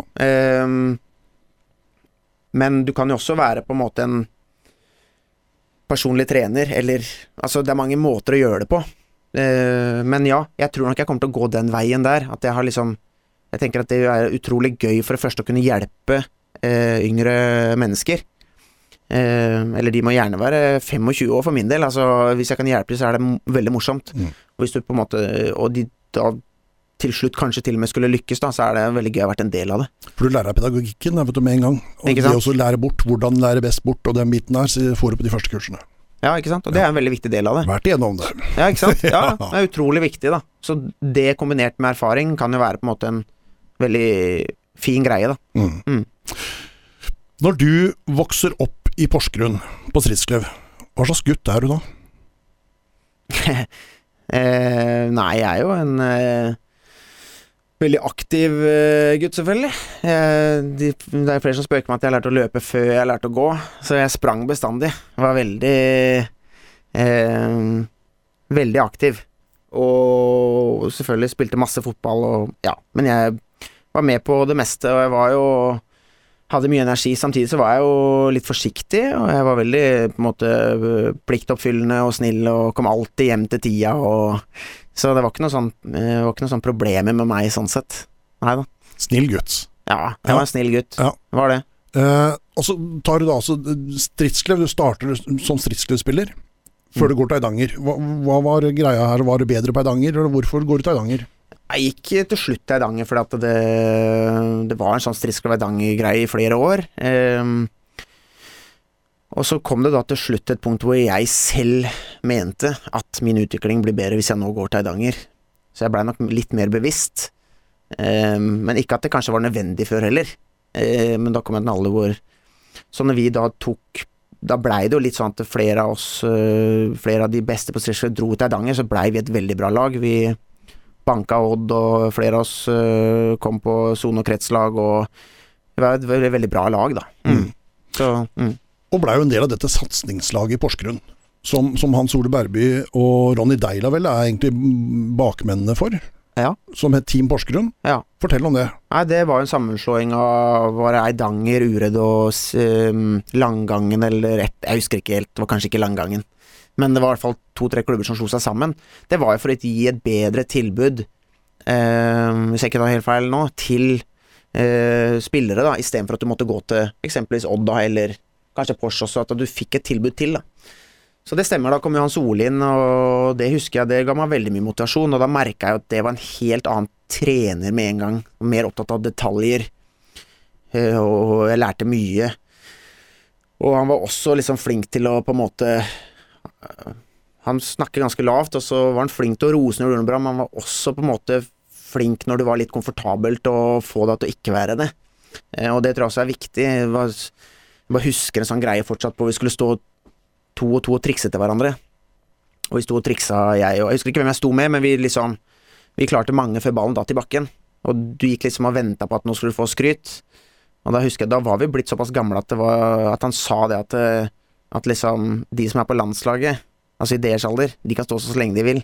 Um, men du kan jo også være på en måte en personlig trener, eller Altså, det er mange måter å gjøre det på. Uh, men ja, jeg tror nok jeg kommer til å gå den veien der. At jeg har liksom Jeg tenker at det er utrolig gøy for det første å kunne hjelpe eh, yngre mennesker. Eh, eller de må gjerne være 25 år for min del. Altså, hvis jeg kan hjelpe dem, så er det veldig morsomt. Mm. Og hvis du på en måte Og de da til slutt kanskje til og med skulle lykkes, da, så er det veldig gøy å ha vært en del av det. For du lærer pedagogikken da, vet du, med en gang. Og det også lære bort hvordan lære best bort, og den biten der så får du på de første kursene. Ja, ikke sant? Og det er en veldig viktig del av det. Vært igjennom det. Ja, ikke sant? Ja, Ja. det er utrolig viktig, da. Så det kombinert med erfaring kan jo være på en måte en veldig fin greie, da. Mm. Mm. Når du vokser opp i Porsgrunn, på Stridsklev, hva slags gutt er du da? Eh, nei, jeg er jo en eh, veldig aktiv eh, gutt, selvfølgelig. De, det er flere som spøker med at jeg lærte å løpe før jeg lærte å gå, så jeg sprang bestandig. Var veldig eh, Veldig aktiv. Og selvfølgelig spilte masse fotball og Ja, men jeg var med på det meste, og jeg var jo hadde mye energi. Samtidig så var jeg jo litt forsiktig, og jeg var veldig på en måte pliktoppfyllende og snill og kom alltid hjem til tida og Så det var ikke noe sånn, var ikke noe sånn problemer med meg sånn sett. Nei da. Snill gutt. Ja, jeg var en snill gutt. Ja. Var det. Eh, og så tar du da altså Stridsklev, du starter som Stridsklev-spiller før Mm. du går til Eidanger. Hva, hva var greia her? Var det bedre på Eidanger, eller hvorfor går du til Eidanger? Jeg gikk til slutt til Eidanger for det, det var en sånn Striskel Eidanger-greie i flere år. Um, og så kom det da til slutt et punkt hvor jeg selv mente at min utvikling blir bedre hvis jeg nå går til Eidanger. Så jeg blei nok litt mer bevisst. Um, men ikke at det kanskje var nødvendig før heller. Um, men da kom jeg til en alder hvor Så når vi da tok Da blei det jo litt sånn at flere av oss, uh, flere av de beste på Striskel, dro til Eidanger, så blei vi et veldig bra lag. Vi banka Odd, og flere av oss øh, kom på sone- og kretslag, og det var et veldig, veldig bra lag, da. Mm. Så mm. Og blei jo en del av dette satsingslaget i Porsgrunn. Som, som Hans Ole Berby og Ronny Deila vel er egentlig bakmennene for. Ja. Som het Team Porsgrunn. Ja. Fortell om det. Nei, det var en sammenslåing av var det Eidanger, Uredd og um, Langangen, eller et Jeg husker ikke helt, det var kanskje ikke Langangen. Men det var i hvert fall to-tre klubber som slo seg sammen. Det var jo for å gi et bedre tilbud, eh, hvis jeg ikke tar helt feil nå, til eh, spillere, da, istedenfor at du måtte gå til eksempelvis Odd, da, eller kanskje Porsche også, at du fikk et tilbud til, da. Så det stemmer, da kom jo Hans Ole inn, og det husker jeg, det ga meg veldig mye motivasjon, og da merka jeg at det var en helt annen trener med en gang, mer opptatt av detaljer, eh, og jeg lærte mye. Og han var også liksom flink til å på en måte Han snakker ganske lavt, og så var han flink til å rose når du gjorde noe bra, men han var også på en måte flink når det var litt komfortabelt å få deg til å ikke være det. Eh, Og det tror jeg også er viktig. Jeg bare, husker en sånn greie fortsatt på vi skulle stå to og to og trikse til hverandre. Og vi sto og triksa, jeg og Jeg husker ikke hvem jeg sto med, men vi liksom Vi klarte mange før ballen datt i bakken. Og du gikk liksom og venta på at nå skulle du få skryt. Og da husker jeg, da var vi blitt såpass gamle at, var, at han sa det at, eh, at liksom de som er på landslaget, altså i deres alder, de kan stå så lenge de vil.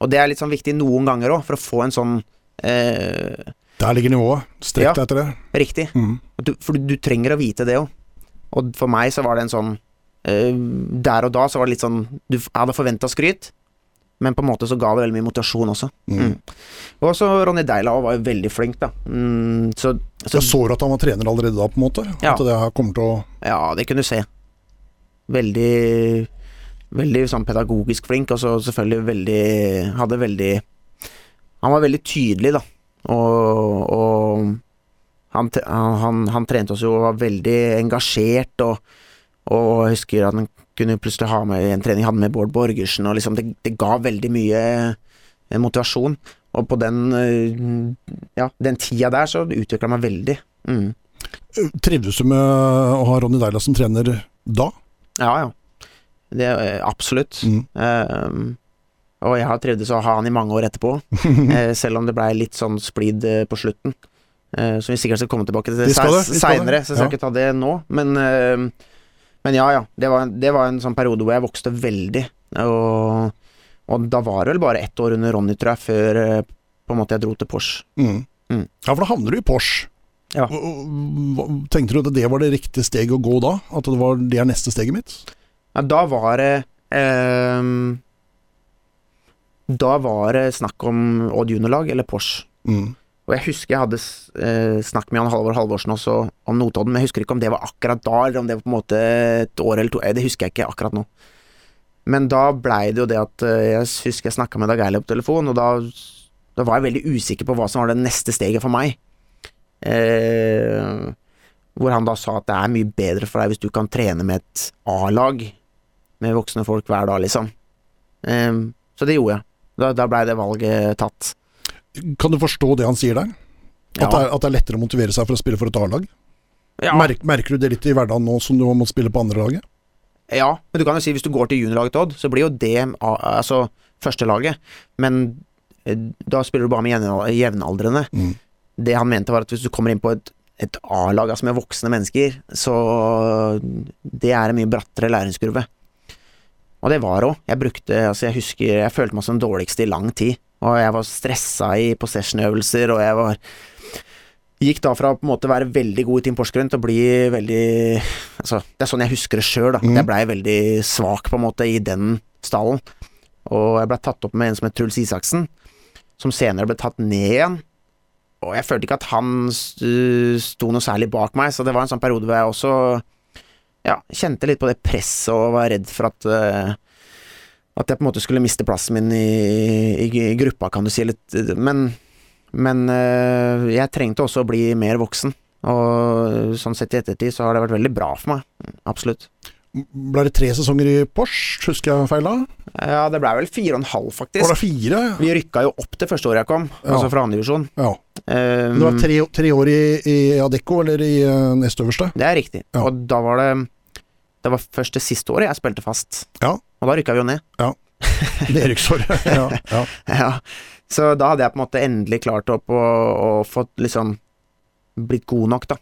Og det er litt sånn viktig noen ganger òg, for å få en sånn eh, Der ligger nivået. Strekt Ja. etter det. Riktig. Mm. Du, for du, du trenger å vite det òg. Og for meg så var det en sånn eh, Der og da så var det litt sånn Du hadde forventa skryt, men på en måte så ga det veldig mye motivasjon også. Mm. Mm. Og så Ronny Deila var jo veldig flink, da. Mm, så, så Jeg så at han var trener allerede da, på en måte. Ja. At det her kommer til å Ja, det kunne du se. Veldig Veldig sånn pedagogisk flink, og så selvfølgelig veldig Hadde veldig Han var veldig tydelig, da. Og, og han, han, han trente oss jo og var veldig engasjert, og, og jeg husker at han kunne plutselig ha med en trening hadde med Bård Borgersen, og liksom det, det ga veldig mye eh, motivasjon. Og på den eh, ja, den tida der så utvikla meg veldig. Mm. Trivdes du med å ha Ronny Deila som trener da? Ja, ja. Det er absolutt. Mm. Uh, og jeg har trivdes å ha han i mange år etterpå, uh, selv om det blei litt sånn splid uh, på slutten. Eh, som vi sikkert skal komme tilbake til seinere, så jeg skal Ja. ikke ta det nå. Men, eh, men ja, ja. Det var, det var en sånn periode hvor jeg vokste veldig. Og, Og da var det vel bare ett år under Ronny, tror jeg, før eh, på en måte jeg dro til Porsche. Mm. Mm. Ja, for da havner du i Porsche. Ja. Tenkte du at det var det riktige steget å gå da? At det var det er neste steget mitt? Ja, da var det ehm, Da var det snakk om Odd juniorlag eller Porsche. Mm. Og jeg husker jeg hadde eh, snakket med Jan Halvor Halvorsen også om Notodden, men jeg husker ikke om det var akkurat da, eller om det var på en måte et år eller to. eh, Det husker jeg ikke akkurat nå. Men da blei det jo det at eh, jeg husker jeg snakka med Dag Eilif på telefon, og da, da var jeg veldig usikker på hva som var det neste steget for meg. Eh, hvor han da sa at det er mye bedre for deg hvis du kan trene med et A-lag med voksne folk hver dag, liksom. Eh, så det gjorde jeg. Da, da blei det valget tatt. Kan du forstå det han sier der? At, Ja. det er, at det er lettere å motivere seg for å spille for et A-lag? Ja. Merk, merker du det litt i hverdagen nå som du må spille på andre laget? Ja, men du kan jo si hvis du går til juniorlaget Odd, så blir jo det altså førstelaget. Men eh, da spiller du bare med jevnal- jevnaldrende. Mm. Det han mente var at hvis du kommer inn på et, et A-lag, altså med voksne mennesker, så det er en mye brattere læringskurve. Og det var òg. Jeg brukte Altså, jeg husker jeg følte meg som den dårligste i lang tid. Og jeg var stressa i possession-øvelser, og jeg var Gikk da fra å på en måte være veldig god i Team Porsgrunn til å bli veldig Altså, det er sånn jeg husker det sjøl, da. Mm. Jeg blei veldig svak, på en måte, i den stallen. Og jeg blei tatt opp med en som het Truls Isaksen, som senere ble tatt ned igjen. Og jeg følte ikke at han sto noe særlig bak meg, så det var en sånn periode hvor jeg også ja, kjente litt på det presset og var redd for at uh, At jeg på en måte skulle miste plassen min i, i, i gruppa, kan du si. Litt, men men eh, jeg trengte også å bli mer voksen. Og sånn sett i ettertid så har det vært veldig bra for meg. Absolutt. Ble det tre sesonger i Porsche, husker jeg feil da? Ja, det blei vel fire og en halv, Var faktisk. det fire? Vi rykka jo opp det første året jeg kom, Ja. altså fra andre divisjon. Ja. Um, Det var tre, tre år i, i Adecco, eller i uh, nest øverste? Det er riktig. Ja. Og da var det Det var først det siste året jeg spilte fast. Ja. Og da rykka vi jo ned. Nedrykksåret. ja, ja. Ja. Så da hadde jeg på en måte endelig klart opp og, og fått liksom blitt god nok, da.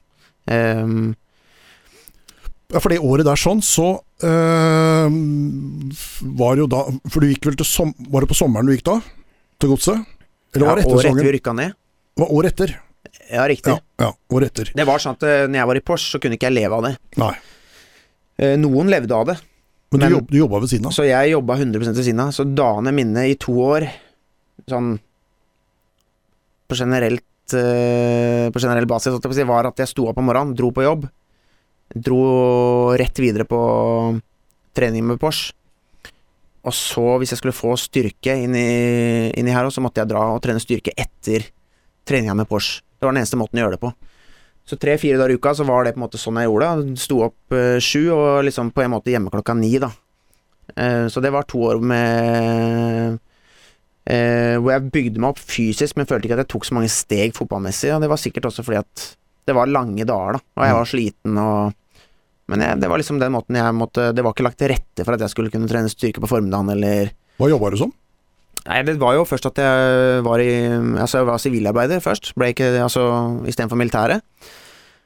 Um, Ja, for det året der sånn, så øh, var jo da For du gikk vel til som, Var det på sommeren du gikk da? Til godset? Eller var det ja, etter året etter vi rykka ned. Var året etter. Ja, riktig. Ja, ja, året etter. Det var sånn at eh, når jeg var i Porsche, så kunne ikke jeg leve av det. Nei. Eh, Noen levde av det, Men, Men- du, jobb, du jobba ved siden av? så jeg jobba 100 ved siden av. Så dagene mine i to år, sånn på generelt eh, På generell basis, var at jeg sto opp om morgenen, dro på jobb, dro rett videre på trening med Porsche. Og så, hvis jeg skulle få styrke inni, inni her òg, så måtte jeg dra og trene styrke etter treninga med Porsche. Det var den eneste måten å gjøre det på. Så tre-fire dager i uka så var det på en måte sånn jeg gjorde det. Sto opp eh, sju og liksom på en måte hjemme klokka ni, da. Eh, så det var to år med eh, Hvor jeg bygde meg opp fysisk, men følte ikke at jeg tok så mange steg fotballmessig. Og det var sikkert også fordi at det var lange dager, da. Og jeg var sliten og Men jeg, det var liksom den måten jeg måtte Det var ikke lagt til rette for at jeg skulle kunne trene styrke på formiddagen eller Hva jobba du som? Nei, det var jo først at jeg var i Altså, jeg var sivilarbeider først, ble ikke Altså istedenfor militæret.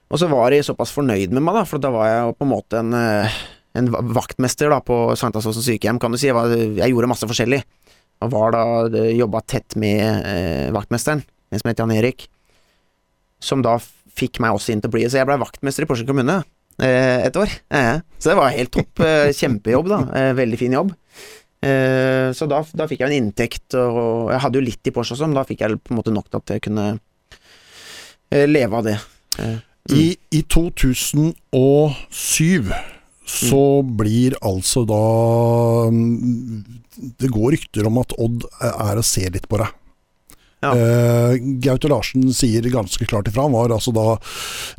Og så var de såpass fornøyd med meg, da, for da var jeg jo på en måte en, eh, en vaktmester da på Sankthansåsen sykehjem, kan du si. Jeg, var, jeg gjorde masse forskjellig. Og var da jobba tett med eh, vaktmesteren, en som het Jan Erik, som da fikk meg også inn til å bli Så jeg ble vaktmester i Porsgrunn kommune eh, et år. Eh, så det var helt topp. Eh, kjempejobb, da. Eh, veldig fin jobb. Eh, så da, da fikk jeg en inntekt, og jeg hadde jo litt i Porsche også, men da fikk jeg på en måte nok til at jeg kunne eh, leve av det. Mm. I, I 2007 så Mm. blir altså da mm, Det går rykter om at Odd er å se litt på deg. Ja. Uh, Gaute Larsen sier ganske klart ifra. Han var altså da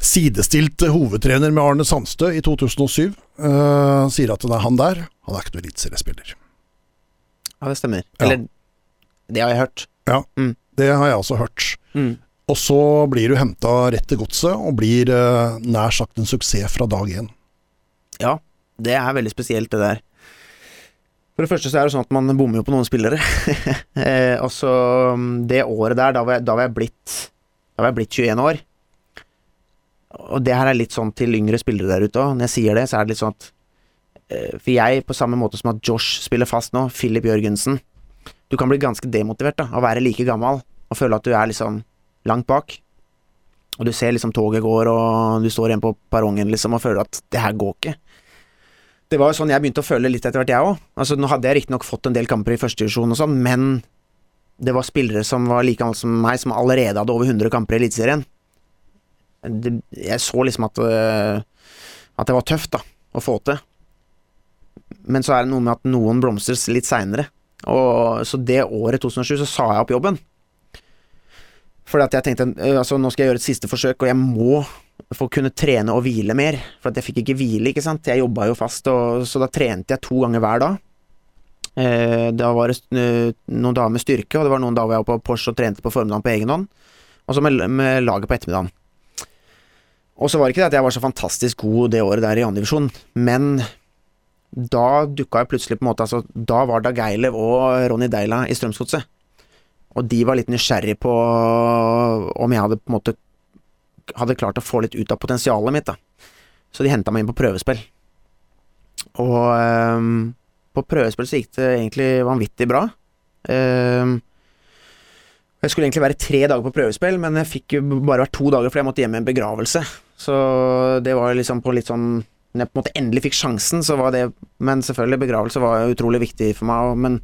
sidestilt hovedtrener med Arne Sandstø i 2007. Uh, sier at det er han der. Han er ikke noen eliteseriespiller. Ja, det stemmer. Eller det har jeg hørt. Ja, Det har jeg også hørt. Mm. Og så blir du henta rett til godset, og blir eh, nær sagt en suksess fra dag én. Ja, det er veldig spesielt, det der. For det første så er det sånn at man bommer jo på noen spillere. eh, så mm, det året der, da var, jeg, da var jeg blitt Da var jeg blitt 21 år. Og det her er litt sånn til yngre spillere der ute òg. Når jeg sier det, så er det litt sånn at For jeg, på samme måte som at Josh spiller fast nå, Philip Jørgensen Du kan bli ganske demotivert da, av å være like gammel og føle at du er liksom langt bak. Og du ser liksom toget går, og du står igjen på perrongen liksom og føler at det her går ikke. Det var jo sånn jeg begynte å føle litt etter hvert, jeg òg. Altså, nå hadde jeg riktignok fått en del kamper i førstedivisjon og sånn, men det var spillere som var like gamle som meg, som allerede hadde over 100 kamper i Eliteserien. Jeg så liksom at, øh, at det var tøft, da, å få til. Men så er det noe med at noen blomstrer litt seinere. Så det året, 2007, så sa jeg opp jobben. Fordi at jeg tenkte øh, altså nå skal jeg gjøre et siste forsøk, og jeg må få kunne trene og hvile mer. For at jeg fikk ikke hvile, ikke sant. Jeg jobba jo fast, og, så da trente jeg to ganger hver dag. Eh, da var det øh, noen dager med styrke, og det var noen dager jeg var på Porsche og trente på formiddagen på egen hånd. Og så med, med laget på ettermiddagen. Og så var det ikke det at jeg var så fantastisk god det året der i andredivisjon, men da dukka jeg plutselig på en måte altså, Da var Dag Eilev og Ronny Deila i Strømsgodset. Og de var litt nysgjerrig på om jeg hadde på en måte hadde klart å få litt ut av potensialet mitt. da Så de henta meg inn på prøvespill. Og um, på prøvespill så gikk det egentlig vanvittig bra. Um, jeg skulle egentlig være tre dager på prøvespill, men jeg fikk jo bare vært to dager fordi jeg måtte hjem i en begravelse. Så det var liksom på litt sånn Når jeg på en måte endelig fikk sjansen, så var det Men selvfølgelig, begravelse var utrolig viktig for meg, men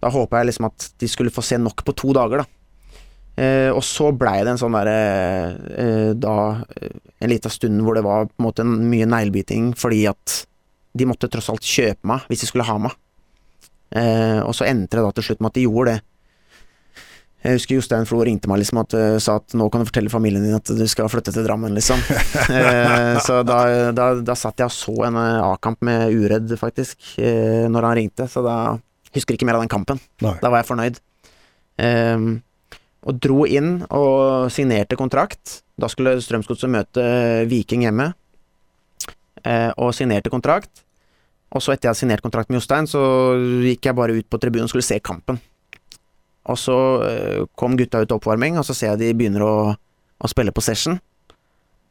da håpa jeg liksom at de skulle få se nok på to dager, da. Eh, og så blei det en sånn derre eh, Da eh, En liten stund hvor det var på en måte mye neglebiting fordi at de måtte tross alt kjøpe meg hvis de skulle ha meg. Eh, og så endte det da til slutt med at de gjorde det. Jeg husker Jostein Flo ringte meg liksom at uh, sa at nå kan du fortelle familien din at du skal flytte til Drammen, liksom. eh, så da, da, da satt jeg og så en eh, A-kamp med Uredd, faktisk, eh, når han ringte. Så da husker ikke mer av den kampen. Nei. Da var jeg fornøyd. Ehm, og dro inn og signerte kontrakt. Da skulle Strømsgodset møte Viking hjemme, eh, og signerte kontrakt. Og så etter jeg hadde signert kontrakt med Jostein, så gikk jeg bare ut på tribunen og skulle se kampen. Og så eh, kom gutta ut til oppvarming, og så ser jeg de begynner å, å spille session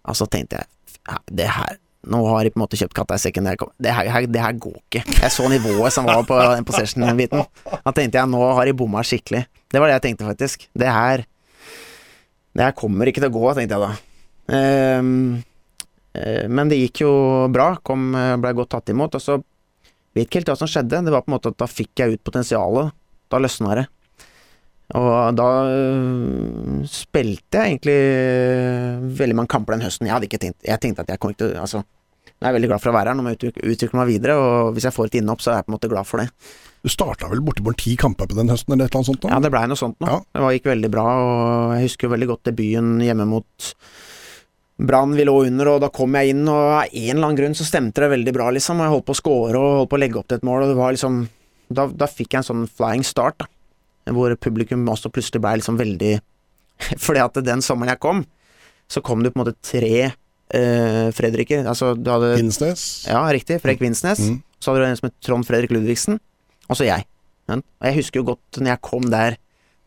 Og så tenkte jeg det her Nå har de på en måte kjøpt katta i sekken. Det her, det her, går ikke. Jeg så nivået som var på på session-biten. Da tenkte jeg nå har de bomma skikkelig. Det var det jeg tenkte, faktisk. Det her Det her kommer ikke til å gå, tenkte jeg da. Eh, men det gikk jo bra. Kom, ble godt tatt imot. Og så vet ikke helt hva som skjedde. Det var på en måte at da fikk jeg ut potensialet. Da løsna det. Og da øh, spilte jeg egentlig øh, veldig mange kamper den høsten. Jeg hadde ikke tenkt Jeg tenkte at jeg kom ikke til Altså, jeg er veldig glad for å være her. Nå må jeg utvikle, meg videre, og hvis jeg får et innhopp, så er jeg på en måte glad for det. Du starta vel bortimot ti kamper på den høsten, eller et eller annet sånt? da? Ja, det blei noe sånt nå. Ja. Det var, gikk veldig bra, og jeg husker jo veldig godt debuten hjemme mot Brann. Vi lå under, og da kom jeg inn, og av en eller annen grunn så stemte det veldig bra, liksom. Og jeg holdt på å score og holdt på å legge opp til et mål, og det var liksom Da, da fikk jeg en sånn flying start, da. Hvor publikum også plutselig blei liksom veldig Fordi at den sommeren jeg kom, så kom det på en måte tre uh, Fredriker. Altså, du hadde Vinsnes. Ja, riktig. Fredrik Vinsnes. Mm. Så hadde du en som het Trond Fredrik Ludvigsen, og så jeg. Ja. Og jeg husker jo godt når jeg kom der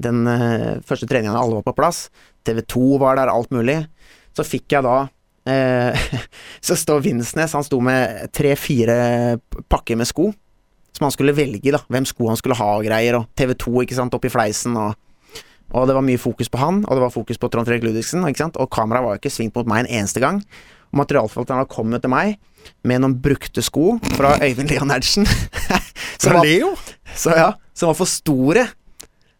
den uh, første treninga da alle var på plass, TV2 var der, alt mulig, så fikk jeg da uh, Så står Vinsnes, han sto med tre-fire pakker med sko, som han skulle velge, da, hvem sko han skulle ha og greier, og TV2, ikke sant, oppi fleisen, og og det var mye fokus på han, og det var fokus på Trond Fredrik Ludvigsen, ikke sant? og kameraet var jo ikke svingt mot meg en eneste gang. Og materialforvalteren kom jo til meg med noen brukte sko fra Øyvind Leonardsen. som, var, Leo? så, ja, som var for store.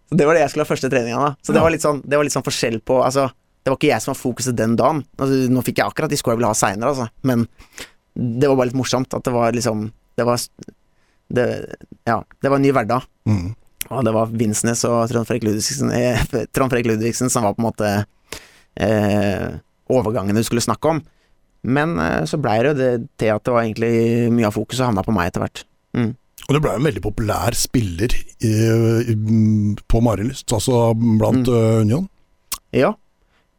Så Det var det jeg skulle ha første treninga da. Så det var litt sånn, det var litt sånn forskjell på Altså, det var ikke jeg som var fokuset den dagen. Altså, nå fikk jeg akkurat de skoa jeg ville ha seinere, altså. Men det var bare litt morsomt at det var liksom Det var det, Ja, det var en ny hverdag. Mm. Og det var Vinsnes og Trond Frekk Ludvigsen, eh, Ludvigsen som var på en måte eh, overgangene du skulle snakke om. Men eh, så blei det jo det til at det var egentlig mye av fokuset havna på meg etter hvert. Mm. Og du ble en veldig populær spiller i, i, på Marilyst, altså blant Mm. uh, Union. Ja.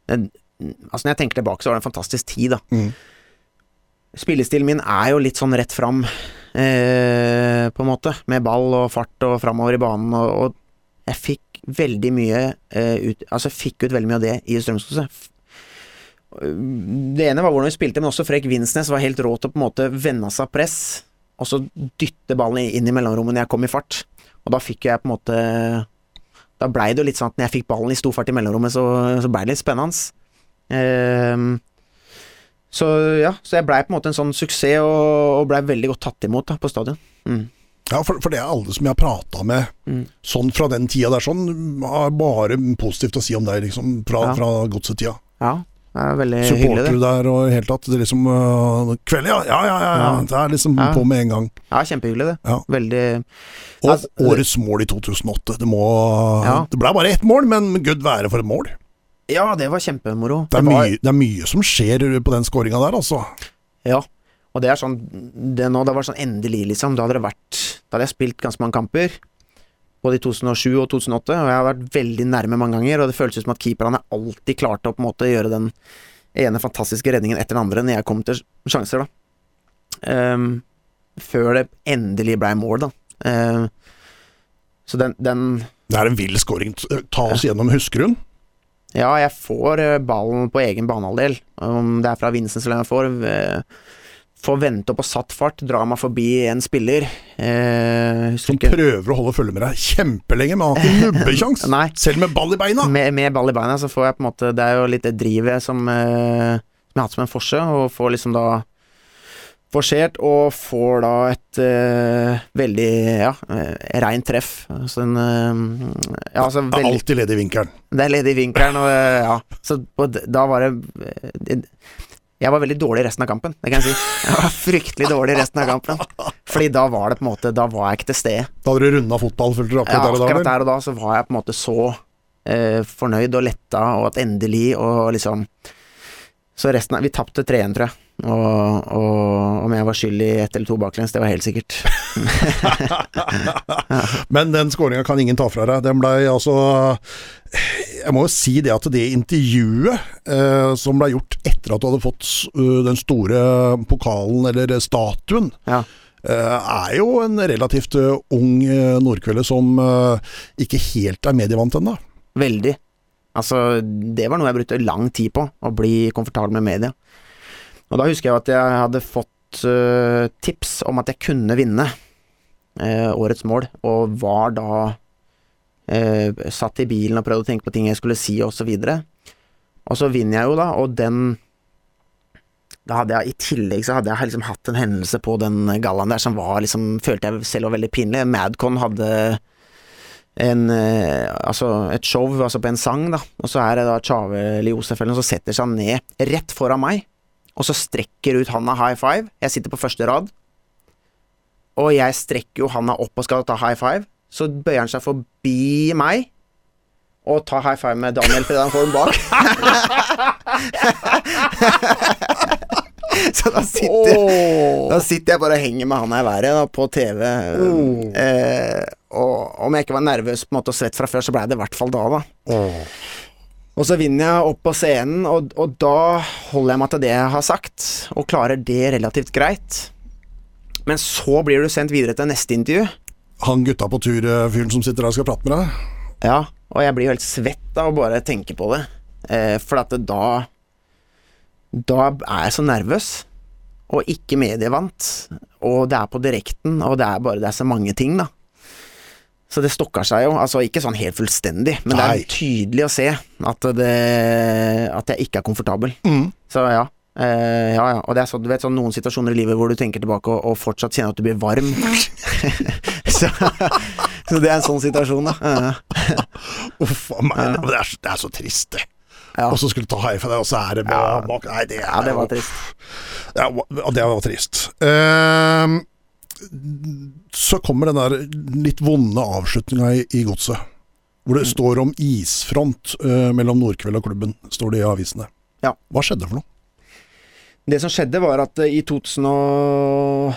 Altså Når jeg tenker tilbake, så var det en fantastisk tid, da. Mm. Spillestilen min er jo litt sånn rett fram, eh, på en måte. Med ball og fart og framover i banen, og, og jeg fikk veldig mye eh, ut Altså, fikk ut veldig mye av det i Strømsgodset. Det ene var hvordan vi spilte, men også Fredrik Vinsnes var helt rå til å på en måte vende seg press, og så dytte ballen inn i mellomrommet når jeg kom i fart. Og da fikk jeg på en måte Da blei det jo litt sånn at når jeg fikk ballen i stor fart i mellomrommet, så, så blei det litt spennende. Ehm, så ja, så jeg blei på en måte en sånn suksess, og, og blei veldig godt tatt imot da, på stadion. Mm. Ja, for, for det er alle som jeg har prata med Mm. sånn fra den tida der, sånn, har bare positivt å si om deg, liksom, fra, Ja. fra godsetida. Ja, det er veldig hyggelig, Supporter det. der og i det hele tatt. Det er liksom uh, Kveld, ja, ja, ja, ja, ja. Ja. Det er liksom Ja. på med en gang. Ja, kjempehyggelig, det. Ja. Veldig Og Altså, årets mål i 2008. Det må Ja. Det ble bare ett mål, men gud være for et mål. Ja, det var kjempemoro. Det er, var- mye, det er mye som skjer på den skåringa der, altså. Ja, og det er sånn Det nå, det var sånn endelig, liksom. Da hadde det vært Da hadde jeg spilt ganske mange kamper. Både i 2007 og 2008, og jeg har vært veldig nærme mange ganger. Og det føltes som at keeperne alltid klarte å på en måte gjøre den ene fantastiske redningen etter den andre når jeg kom til sjanser, da. Um, før det endelig blei mål, da. Uh, så den, den Det er en vill scoring. Ta oss gjennom, husker hun? Ja, jeg får eh, ballen på egen banehalvdel. Om det er fra Vincent eller jeg får. eh, Får vente på satt fart, dra meg forbi en spiller. Eh, Som prøver å holde følge med deg kjempelenge, men har ikke nubbekjangs. Selv med ball i beina. med, med ball i beina, så får jeg på en måte Det er jo litt det drivet som, eh, som jeg har hatt som en forse, og får liksom da forsert, og får da et uh, veldig ja, uh, reint treff. Så en uh, Ja, altså Er alltid ledig i vinkelen. Det er ledig i vinkelen, og uh, ja. Så og da var det eh, Jeg var veldig dårlig resten av kampen, det kan jeg si. Jeg var fryktelig dårlig resten av kampen. Fordi da var det på en måte Da var jeg ikke til stede. Da hadde du runda fotball, følte du Ja, akkurat der og da? akkurat der og da så var jeg på en måte så eh, fornøyd og letta, og at endelig, og liksom Så resten av Vi tapte 3-1, tror jeg. Og, og om jeg var skyld i ett eller to baklengs, det var helt sikkert. Men den skåringa kan ingen ta fra deg. Den blei altså Jeg må jo si det at det intervjuet eh, som ble gjort etter at du hadde fått uh, den store pokalen, eller statuen, Ja. Uh, er jo en relativt uh, ung uh, nordkvelde som ikke helt er medievant ennå. Veldig. Altså, det var noe jeg brukte lang tid på, å bli komfortabel med media. Og da husker jeg at jeg hadde fått uh, tips om at jeg kunne vinne uh, årets mål, og var da uh, satt i bilen og prøvde å tenke på ting jeg skulle si, og så videre. Og så vinner jeg jo, da, og den da hadde jeg, I tillegg så hadde jeg liksom hatt en hendelse på den gallaen der som var liksom, følte jeg selv var veldig pinlig. Madcon hadde en, altså et show altså på en sang, da. Og så er det da Tjave eller Josef eller noe som setter seg ned rett foran meg, og så strekker ut handa high five. Jeg sitter på første rad, og jeg strekker jo handa opp og skal ta high five. Så bøyer han seg forbi meg og tar high five med Daniel fordi han får den bak. så da sitter da sitter jeg bare og henger med handa i været da, på TV. Eh, og om jeg ikke var nervøs på en måte og svett fra før, så ble jeg det i hvert fall da. da. Og så vinner jeg opp på scenen, og, og da holder jeg meg til det jeg har sagt, og klarer det relativt greit. Men så blir du sendt videre til neste intervju. Han gutta på tur-fyren som sitter der og skal prate med deg. Ja, og jeg blir jo helt svett av å bare tenke på det. Eh, for at det da Da er jeg så nervøs, og ikke medievant. Og det er på direkten, og det er bare Det er så mange ting, da. Så det stokker seg jo. Altså ikke sånn helt fullstendig, men det er tydelig å se at det At jeg ikke er komfortabel. Mm. Så ja. Uh, ja, ja. Og det er sånn, du vet sånn noen situasjoner i livet hvor du tenker tilbake og, og fortsatt kjenner at du blir varm. så, så det er en sånn situasjon, da. Uff a meg, det, er, så- det er så trist, det. Ja. Og så skulle du ta high five, og så er det bak, Nei, det er ja, det var trist. Ja, det var trist. Ehm, så kommer den der litt vonde avslutninga i, i godset. Hvor Mm. det står om isfront uh, mellom Nordkveld og klubben, står det i avisene. Ja. Hva skjedde for noe? Det som skjedde, var at eh, i 2000 og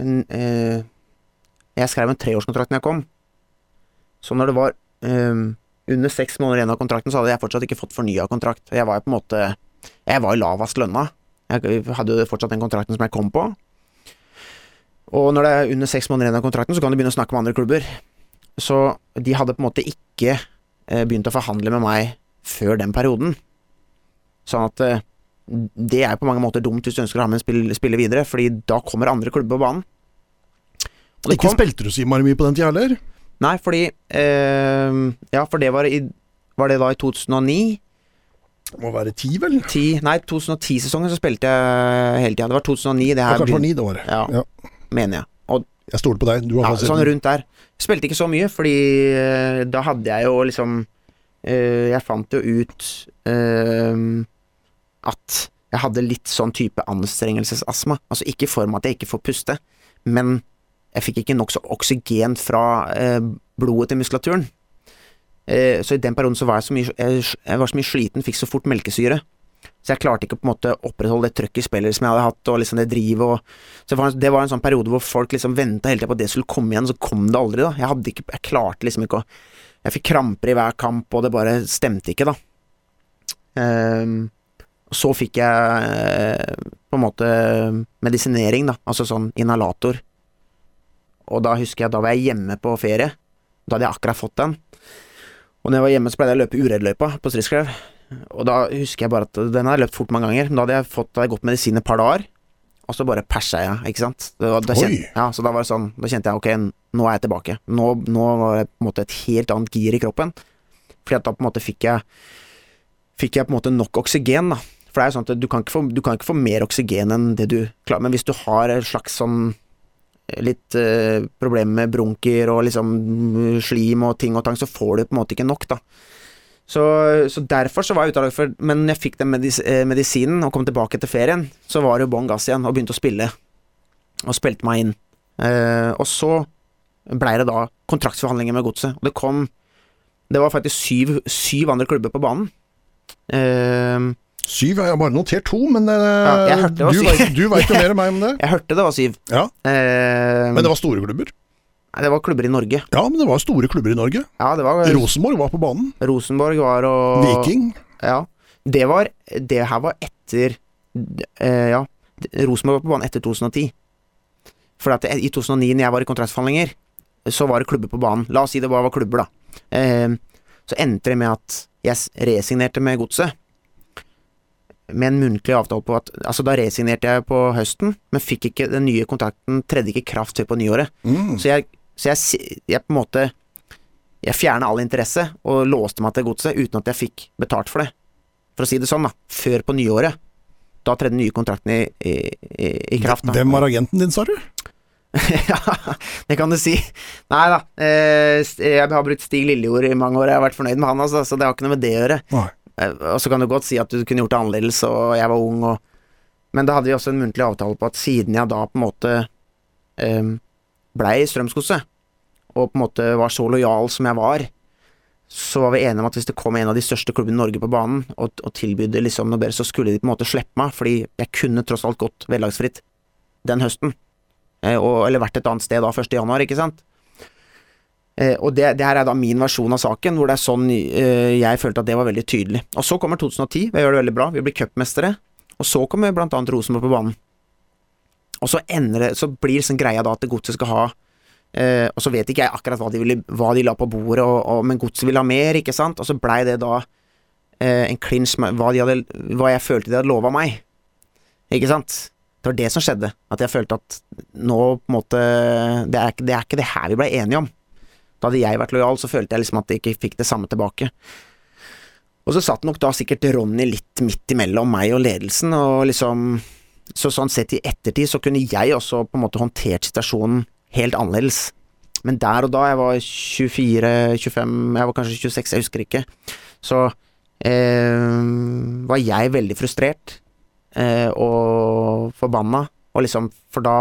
eh, Jeg skrev en treårskontrakt når jeg kom. Så når det var um, under seks måneder igjen av kontrakten, så hadde jeg fortsatt ikke fått fornya kontrakt. Jeg var jo på en måte Jeg var jo lavest lønna. Jeg hadde jo fortsatt den kontrakten som jeg kom på. Og når det er under seks måneder igjen av kontrakten, så kan du begynne å snakke med andre klubber. Så de hadde på en måte ikke eh, begynt å forhandle med meg før den perioden. Sånn at eh, det er på mange måter dumt hvis du ønsker å ha med en spill, spiller videre, fordi da kommer andre klubber på banen. Og det Ikke kom, spilte du Simar mye på den tida heller? Nei, fordi eh, Ja, for det var i Var det da i 2009? Det må være ti, vel? 10, nei, 2010-sesongen så spilte jeg hele tida. Det var 2009. Det her kanskje det var ni det året. Ja, Ja. Mener jeg. Og Jeg stoler på deg. Du har ja, sånn rundt der. Spilte ikke så mye, fordi uh, da hadde jeg jo liksom uh, Jeg fant jo ut uh, at jeg hadde litt sånn type anstrengelsesastma. Altså ikke i form av at jeg ikke får puste, men jeg fikk ikke nok så oksygen fra blodet til muskulaturen. Så i den perioden så var jeg så mye jeg, jeg var så mye sliten, fikk så fort melkesyre. Så jeg klarte ikke å på en måte opprettholde det trøkket i spillet som jeg hadde hatt, og liksom det drivet og Så det var, en, sånn periode hvor folk liksom venta hele tida på at det skulle komme igjen, så kom det aldri, da. Jeg hadde ikke Jeg klarte liksom ikke å Jeg fikk kramper i hver kamp, og det bare stemte ikke, da. Um, så fikk jeg eh, på en måte medisinering, da. Altså sånn inhalator. Og da husker jeg, da var jeg hjemme på ferie. Da hadde jeg akkurat fått den. Og når jeg var hjemme, så pleide jeg å løpe Ureddløypa på Stridsskrev. Og da husker jeg bare at den jeg løpt fort mange ganger. Men da hadde jeg fått da hadde jeg gått medisin et par dager, og så bare persa jeg, ikke sant. Da, da kjente, ja, så da var det sånn Da kjente jeg ok, nå er jeg tilbake. Nå, nå var det på en måte et helt annet gir i kroppen. Fordi at da på en måte fikk jeg Fikk jeg på en måte nok oksygen, da. For det er jo sånn at du kan ikke få, du kan ikke få mer oksygen enn det du klarer. Men hvis du har et slags sånn litt eh, problemer med brunker og liksom mm, slim og ting og tang, så får du på en måte ikke nok, da. Så, så derfor så var jeg ute av lag for Men når jeg fikk den medis eh, medisinen og kom tilbake etter ferien, så var det jo bånn gass igjen, og begynte å spille. Og spilte meg inn. Eh, og så blei det da kontraktsforhandlinger med Godset. Og det kom Det var faktisk syv, syv andre klubber på banen. Eh, Syv, jeg har bare notert to, men eh, var du, vet, du vet jo mer enn meg om det. jeg hørte det var syv. Ja, Eh, Men det var store klubber. Nei, det var klubber i Norge. Ja, men det var store klubber i Norge. Ja, det var Rosenborg var på banen. Rosenborg var og Viking. Ja. Det var Det her var etter eh, Ja. Rosenborg var på banen etter 2010. For at i 2009, når jeg var i kontraktsforhandlinger, så var det klubber på banen. La oss si det bare var klubber, da. Eh, så endte det med at jeg resignerte med godset. Med en muntlig avtale på at Altså, da resignerte jeg på høsten, men fikk ikke den nye kontrakten Tredde ikke kraft før på nyåret. Mm. Så jeg, så jeg, jeg på en måte Jeg fjerna all interesse og låste meg til godset uten at jeg fikk betalt for det. For å si det sånn, da. Før på nyåret. Da tredde den nye kontrakten i, i, i, kraft. Da. Hvem var agenten din, sa du? ja, det kan du si. Nei da. Eh, jeg har brukt Stig Lillejord i mange år, jeg har vært fornøyd med han, altså, så det har ikke noe med det å gjøre. Nei. Eh, Og så kan du godt si at du kunne gjort det annerledes, og jeg var ung, og Men da hadde vi også en muntlig avtale på at siden jeg da på en måte um, blei Strømsgodset, og på en måte var så lojal som jeg var, så var vi enige om at hvis det kom en av de største klubbene i Norge på banen og, og tilbydde liksom noe bedre, så skulle de på en måte slippe meg, fordi jeg kunne tross alt gått vederlagsfritt den høsten. Eh, og, eller vært et annet sted da 1. januar, ikke sant. Eh, og det, det her er da min versjon av saken, hvor det er sånn eh, jeg følte at det var veldig tydelig. Og så kommer 2010, vi gjør det veldig bra, vi blir cupmestere. Og så kommer blant annet Rosenborg på banen. Og så ender det, så blir liksom greia da at Godset skal ha eh, Og så vet ikke jeg akkurat hva de, ville, hva de la på bordet, og, og, men Godset ville ha mer, ikke sant. Og så blei det da eh, en clinch med hva, de hadde, hva jeg følte de hadde lova meg. Ikke sant? Det var det som skjedde. At jeg følte at nå på en måte Det er, det er ikke det her vi blei enige om. Da hadde jeg vært lojal, så følte jeg liksom at jeg ikke fikk det samme tilbake. Og så satt nok da sikkert Ronny litt midt imellom meg og ledelsen, og liksom Så sånn sett i ettertid så kunne jeg også på en måte håndtert situasjonen helt annerledes. Men der og da, jeg var 24-25, jeg var kanskje 26, jeg husker ikke, så eh, var jeg veldig frustrert eh, og forbanna, og liksom For da,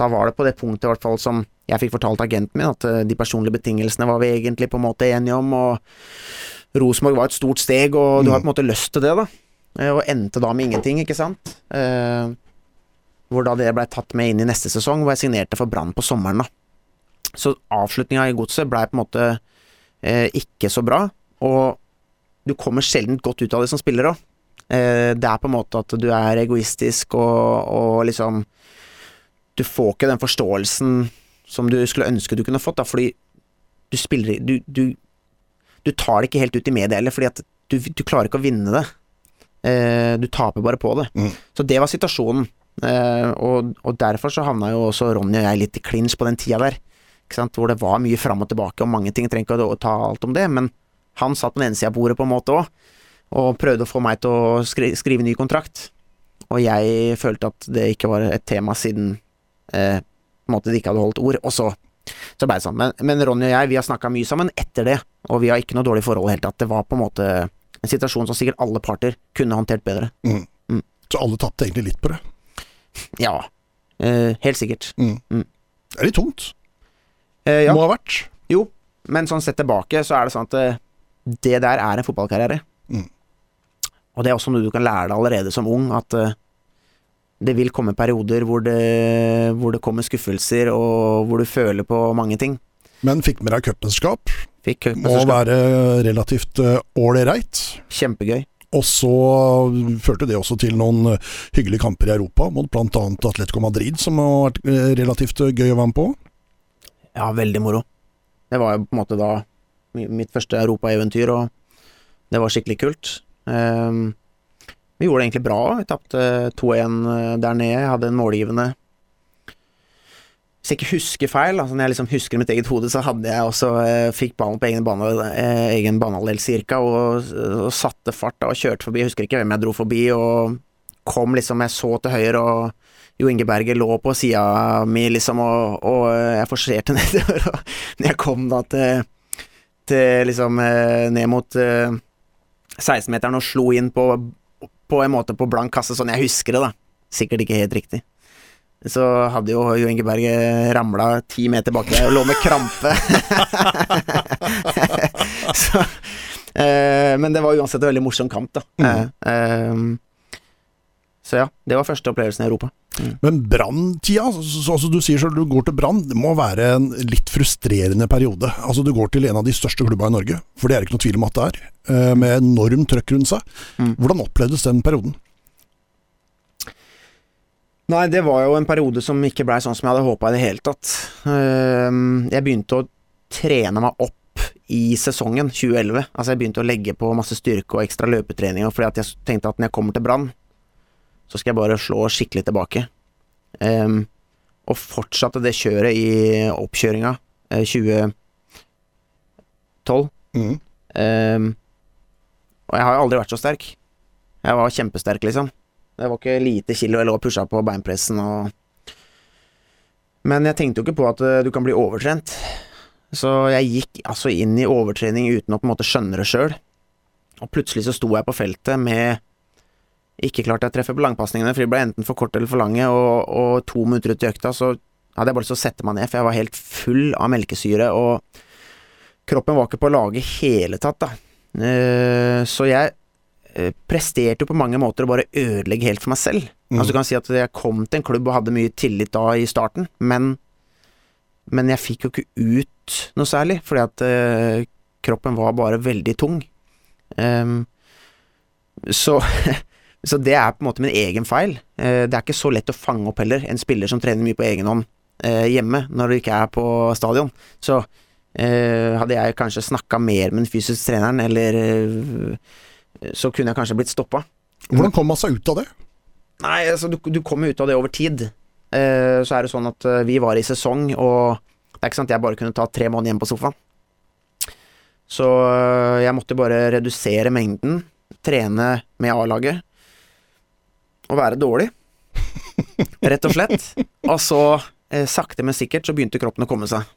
da var det på det punktet i hvert fall som jeg fikk fortalt agenten min, at eh, de personlige betingelsene var vi egentlig på en måte enige om, og Rosenborg var et stort steg, og du har på en måte lyst til det, da. Eh, Og endte da med ingenting, ikke sant. Eh, hvor da det blei tatt med inn i neste sesong, hvor jeg signerte for Brann på sommeren, da. Så avslutninga i godset blei på en måte eh, ikke så bra, og du kommer sjelden godt ut av det som spiller òg. Det er på en måte at du er egoistisk og, og liksom Du får ikke den forståelsen som du skulle ønske du kunne fått, da, fordi du spiller Du, du, du tar det ikke helt ut i media heller, fordi at du, du klarer ikke å vinne det. Eh, du taper bare på det. Mm. Så det var situasjonen. Eh, og, og derfor så havna jo også Ronny og jeg litt i clinch på den tida der. ikke sant? hvor det var mye fram og tilbake og mange ting. Jeg trenger ikke å ta alt om det, men han satt på den ene sida av bordet på en måte òg, og prøvde å få meg til å skri skrive ny kontrakt. Og jeg følte at det ikke var et tema siden eh, på en måte de ikke hadde holdt ord. Og så, så ble det sånn. Men, men Ronny og jeg vi har snakka mye sammen etter det, og vi har ikke noe dårlig forhold i det hele tatt. Det var på en måte en situasjon som sikkert alle parter kunne håndtert bedre. Mm. Mm. Så alle tapte egentlig litt på det. Ja, eh, helt sikkert. Mm. Mm. Det er litt tungt. Eh, ja, Må ha vært. jo, men sånn sett tilbake så er det sånn at eh, det der er en fotballkarriere. Mm. Og det er også noe du kan lære deg allerede som ung, at eh, det vil komme perioder hvor det, hvor det kommer skuffelser, og hvor du føler på mange ting. Men fikk med deg cupmesterskap. Fikk Må være relativt eh, ålreit. Kjempegøy. Og så førte det også til noen eh, hyggelige kamper i Europa, mot bl.a. Atletico Madrid, som har vært eh, relativt eh, gøy å være med på. Ja, veldig moro. Det var jo på en måte da mitt første europaeventyr, og det var skikkelig kult. Um, vi gjorde det egentlig bra. Vi tapte 2-1 der nede. Jeg hadde en målgivende Hvis jeg ikke husker feil, altså når jeg liksom husker mitt eget hode, så hadde jeg også eh, fikk ballen på egen, bane, eh, egen banehalvdel cirka, og, og satte fart da, og kjørte forbi. Jeg husker ikke hvem jeg dro forbi, og kom liksom Jeg så til høyre, og Jo Inge Berger lå på sida mi, liksom, og, og jeg forserte nedover. Og når jeg kom da til, til liksom eh, ned mot eh, 16-meteren og slo inn på, på en måte på blank kasse, sånn jeg husker det, da. Sikkert ikke helt riktig. Så hadde jo Jo Inge Berge ramla ti meter bak deg og lå med krampe. så, eh, men det var uansett en veldig morsom kamp, da. Mm. Eh, eh, så ja, det var første opplevelsen i Europa. Men branntida, altså du sier selv du går til Brann, det må være en litt frustrerende periode. Altså Du går til en av de største klubba i Norge, for det er ikke noe tvil om at det er, eh, med enormt trøkk rundt seg. Mm. Hvordan opplevdes den perioden? Nei, det var jo en periode som ikke blei sånn som jeg hadde håpa i det hele tatt. Ehm, Jeg begynte å trene meg opp i sesongen 2011. Altså jeg begynte å legge på masse styrke og ekstra løpetrening, fordi at jeg tenkte at når jeg kommer til Brann, så skal jeg bare slå skikkelig tilbake. Ehm, og fortsatte det kjøret i oppkjøringa eh, 2012. Mm. Ehm, og jeg har jo aldri vært så sterk. Jeg var kjempesterk, liksom. Det var ikke lite kilo og pusha på beinpressen og Men jeg tenkte jo ikke på at eh, du kan bli overtrent. Så jeg gikk altså inn i overtrening uten å på en måte skjønne det sjøl. Og plutselig så sto jeg på feltet med Ikke klarte jeg å treffe på langpasningene, for de ble enten for korte eller for lange, og, og to minutter ut i økta så hadde jeg bare lyst til å sette meg ned, for jeg var helt full av melkesyre, og kroppen var ikke på laget lage hele tatt, da. Eh, Så jeg presterte jo på mange måter å bare ødelegge helt for meg selv. Mm. Altså du kan si at jeg kom til en klubb og hadde mye tillit da i starten, men, men jeg fikk jo ikke ut noe særlig, fordi at eh, kroppen var bare veldig tung. Um, så, så det er på en måte min egen feil. Uh, det er ikke så lett å fange opp heller, en spiller som trener mye på egen hånd uh, hjemme, når du ikke er på stadion. Så uh, hadde jeg kanskje snakka mer med den fysiske treneren, eller eh, så kunne jeg kanskje blitt stoppa. Hvordan kom man seg ut av det? Nei, altså du, du kommer ut av det over tid. Eh, så er det sånn at eh, vi var i sesong, og det er ikke sant jeg bare kunne ta tre måneder hjemme på sofaen. Så eh, jeg måtte bare redusere mengden, trene med A-laget, og være dårlig. Rett og slett. Og så, eh, sakte, men sikkert, så begynte kroppen å komme seg.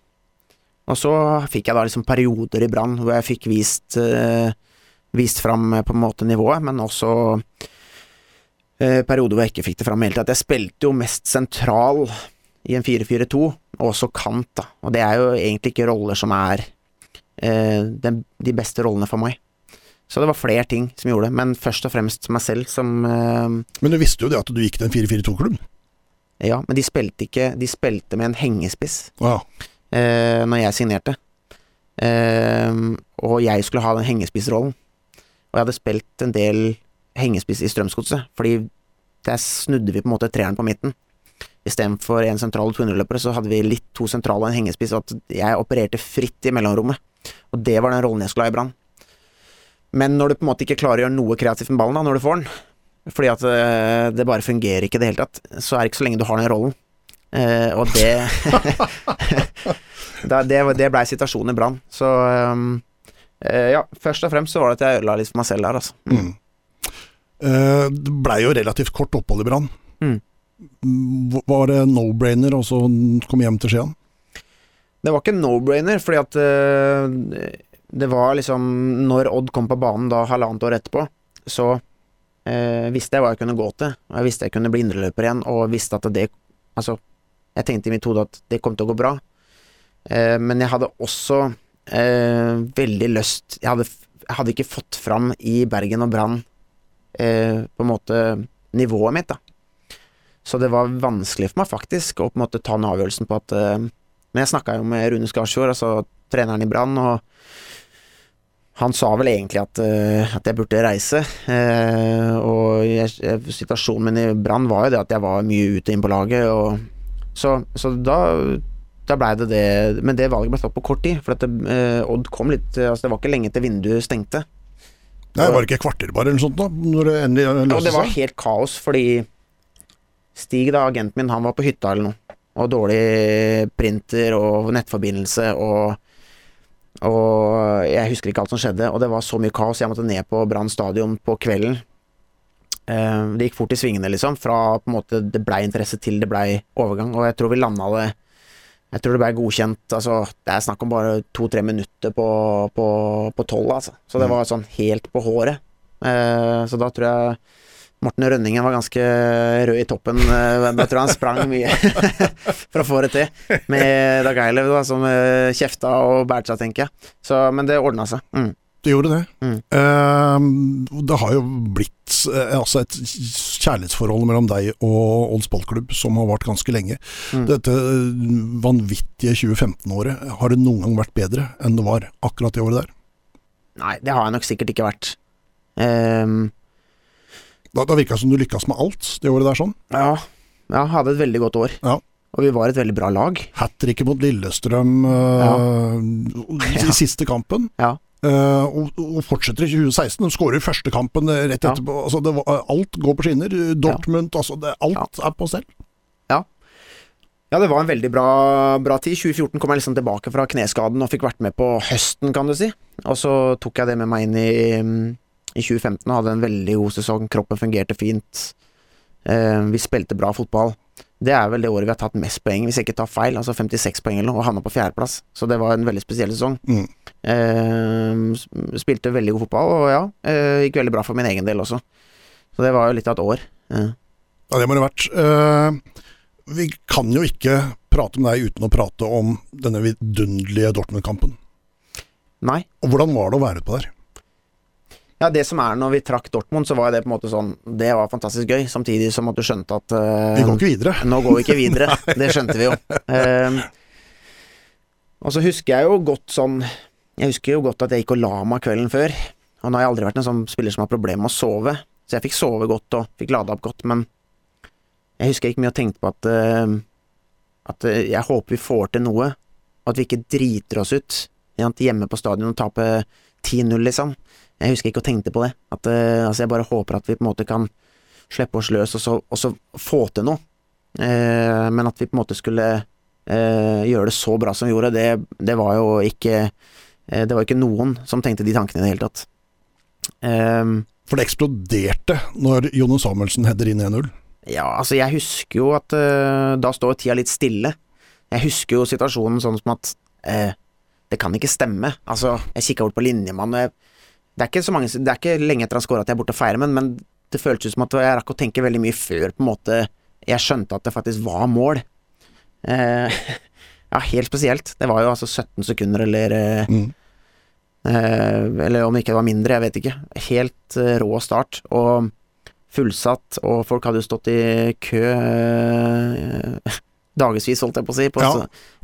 Og så fikk jeg da liksom perioder i Brann hvor jeg fikk vist, eh, vist fram eh, på en måte nivået, men også eh, perioder hvor jeg ikke fikk det fram i hele tatt. Jeg spilte jo mest sentral i en 4-4-2, og også kant, da. Og det er jo egentlig ikke roller som er eh, den, de beste rollene for meg. Så det var flere ting som gjorde det, men først og fremst meg selv som eh, Men du visste jo det at du gikk til en 4-4-2-klubb. Ja, men de spilte ikke De spilte med en hengespiss Ja. eh, når jeg signerte. Eh, og jeg skulle ha den hengespissrollen. Og jeg hadde spilt en del hengespiss i Strømsgodset, fordi der snudde vi på en måte treeren på midten. Istedenfor en sentral og to underløpere, så hadde vi litt to sentrale og en hengespiss, at jeg opererte fritt i mellomrommet. Og det var den rollen jeg skulle ha i Brann. Men når du på en måte ikke klarer å gjøre noe kreativt med ballen da, når du får den, fordi at eh, det bare fungerer ikke i det hele tatt, så er det ikke så lenge du har den rollen. Uh, og det Det, det blei situasjonen i Brann. Så um, ja, først og fremst så var det at jeg ødela litt for meg selv der, altså. Mm. Eh, det blei jo relativt kort opphold i Brann. Mm. Mm, Var det no-brainer å komme hjem til Skien? Det var ikke no-brainer, fordi at eh, det var liksom Når Odd kom på banen da halvannet år etterpå, så eh, visste jeg hva jeg kunne gå til. Og jeg visste jeg kunne bli indreløper igjen, og visste at det Altså, jeg tenkte i mitt hode at det kom til å gå bra. Eh, men jeg hadde også eh, veldig lyst jeg hadde, jeg hadde ikke fått fram i Bergen og Brann eh, på en måte nivået mitt, da. Så det var vanskelig for meg faktisk å på en måte ta den avgjørelsen på at eh, Men jeg snakka jo med Rune Skarsfjord, altså treneren i Brann, og han sa vel egentlig at, eh, at jeg burde reise. Eh, og jeg, situasjonen min i Brann var jo det at jeg var mye ute inn på laget, og så, så da det det Men det valget ble tatt på kort tid, for at det, eh, Odd kom litt Altså, det var ikke lenge til vinduet stengte. Nei, Var det ikke kvarter bare, eller noe sånt da? Når det endelig løste seg? Ja, det var helt kaos, fordi Stig, da, agenten min, han var på hytta eller noe. Og dårlig printer og nettforbindelse og Og jeg husker ikke alt som skjedde, og det var så mye kaos. Jeg måtte ned på Brann stadion på kvelden. Eh, det gikk fort i svingene, liksom. Fra på en måte det blei interesse til det blei overgang. Og jeg tror vi landa det Jeg tror det ble godkjent Altså, det er snakk om bare to-tre minutter på, på, på tolv, altså. Så det Mm. var sånn helt på håret. Eh, så da tror jeg Morten Rønningen var ganske rød i toppen. Jeg tror han sprang mye for å få det til. Med Dag Eilev, som eh, kjefta og bærte seg, tenker jeg. Så, men det ordna seg. Mm. Det gjorde det. Mm. Eh, det har jo blitt eh, altså et kjærlighetsforhold mellom deg og Odd Sportklubb som har vart ganske lenge. Mm. Dette eh, vanvittige 2015-året, har det noen gang vært bedre enn det var akkurat det året der? Nei, det har jeg nok sikkert ikke vært. Um... Da, da virka det som du lykkes med alt det året der sånn. ja, ja, hadde et veldig godt år. Ja. Og vi var et veldig bra lag. Hat tricket mot Lillestrøm eh, i siste kampen. Ja. Eh, og, og fortsetter i 2016. De skårer første kampen eh, rett Ja. etterpå. Altså, det var, alt går på skinner. Dortmund, altså det, alt er på stell. Ja, det var en veldig bra, bra tid. 2014 kom jeg liksom tilbake fra kneskaden og fikk vært med på høsten, kan du si. Og så tok jeg det med meg inn i, i 2015 og hadde en veldig god sesong. Kroppen fungerte fint. Uh, vi spilte bra fotball. Det er vel det året vi har tatt mest poeng, hvis jeg ikke tar feil. Altså 56 poeng eller noe, og havna på fjerdeplass. Så det var en veldig spesiell sesong. Mm. Eh, spilte veldig god fotball, og ja, eh, gikk veldig bra for min egen del også. Så det var jo litt av et år. Eh. Ja, det må det ha vært. Eh, vi kan jo ikke prate med deg uten å prate om denne vidunderlige Dortmund-kampen. Nei. Og Hvordan var det å være ute på der? Ja, det som er når vi trakk Dortmund, så var det på en måte sånn Det var fantastisk gøy, samtidig som at du skjønte at eh, Vi går ikke videre. Nå går vi ikke videre. det skjønte vi jo. Eh, og så husker jeg jo godt sånn Jeg husker jo godt at jeg gikk og la meg kvelden før. Og nå har jeg aldri vært en sånn spiller som har problemer med å sove, så jeg fikk sove godt og fikk lada opp godt, men jeg husker jeg gikk mye og tenkte på at eh, At jeg håper vi får til noe, og at vi ikke driter oss ut hjemme på stadion og taper 10-0, liksom. Jeg husker ikke og tenkte på det. At, eh, altså jeg bare håper at vi på en måte kan slippe oss løs og så, og så få til noe. Eh, men at vi på en måte skulle eh, gjøre det så bra som vi gjorde, det, det var jo ikke eh, Det var ikke noen som tenkte de tankene i det hele tatt. Eh, For det eksploderte når Jone Samuelsen header inn 1-0. ja, altså jeg husker jo at eh, da står tida litt stille. Jeg husker jo situasjonen sånn som at eh, det kan ikke stemme. Altså, jeg kikka bort på linjemannen, og jeg det er, mange, det er ikke lenge etter han scora at jeg er borte og feirer, men, men det føltes ut som at jeg rakk å tenke veldig mye før på en måte jeg skjønte at det faktisk var mål. Eh, ja, helt spesielt. Det var jo altså 17 sekunder eller eh, Mm. eh, Eller om ikke det var mindre, jeg vet ikke. Helt eh, rå start. Og fullsatt, og folk hadde jo stått i kø eh, dagevis, holdt jeg på å si. På, Ja.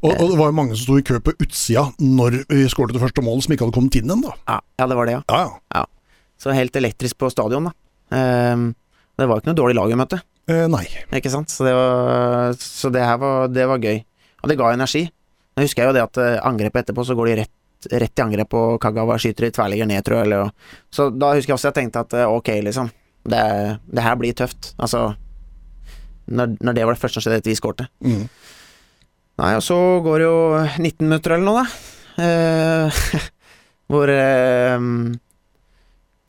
Og, og det var jo mange som sto i kø på utsida når vi skåret det første målet, som ikke hadde kommet inn ennå. ja, ja, det var det, ja. Ja, ja. Så helt elektrisk på stadion, da. Ehm, det var jo ikke noe dårlig lag vi møtte, Eh, nei. ikke sant. Så det, var, så det her var, det var gøy. Og det ga energi. Nå husker jeg jo det at eh, angrepet etterpå, så går de rett, rett i angrep, og Kagawa skyter i tverrligger ned, tror jeg. Eller, så da husker jeg også jeg tenkte at eh, ok, liksom. Det, det her blir tøft. Altså når, når det var det første som skjedde etter vi skårte. Mm. Nei, og så går det jo 19 minutter eller noe, da. Eh, hvor eh,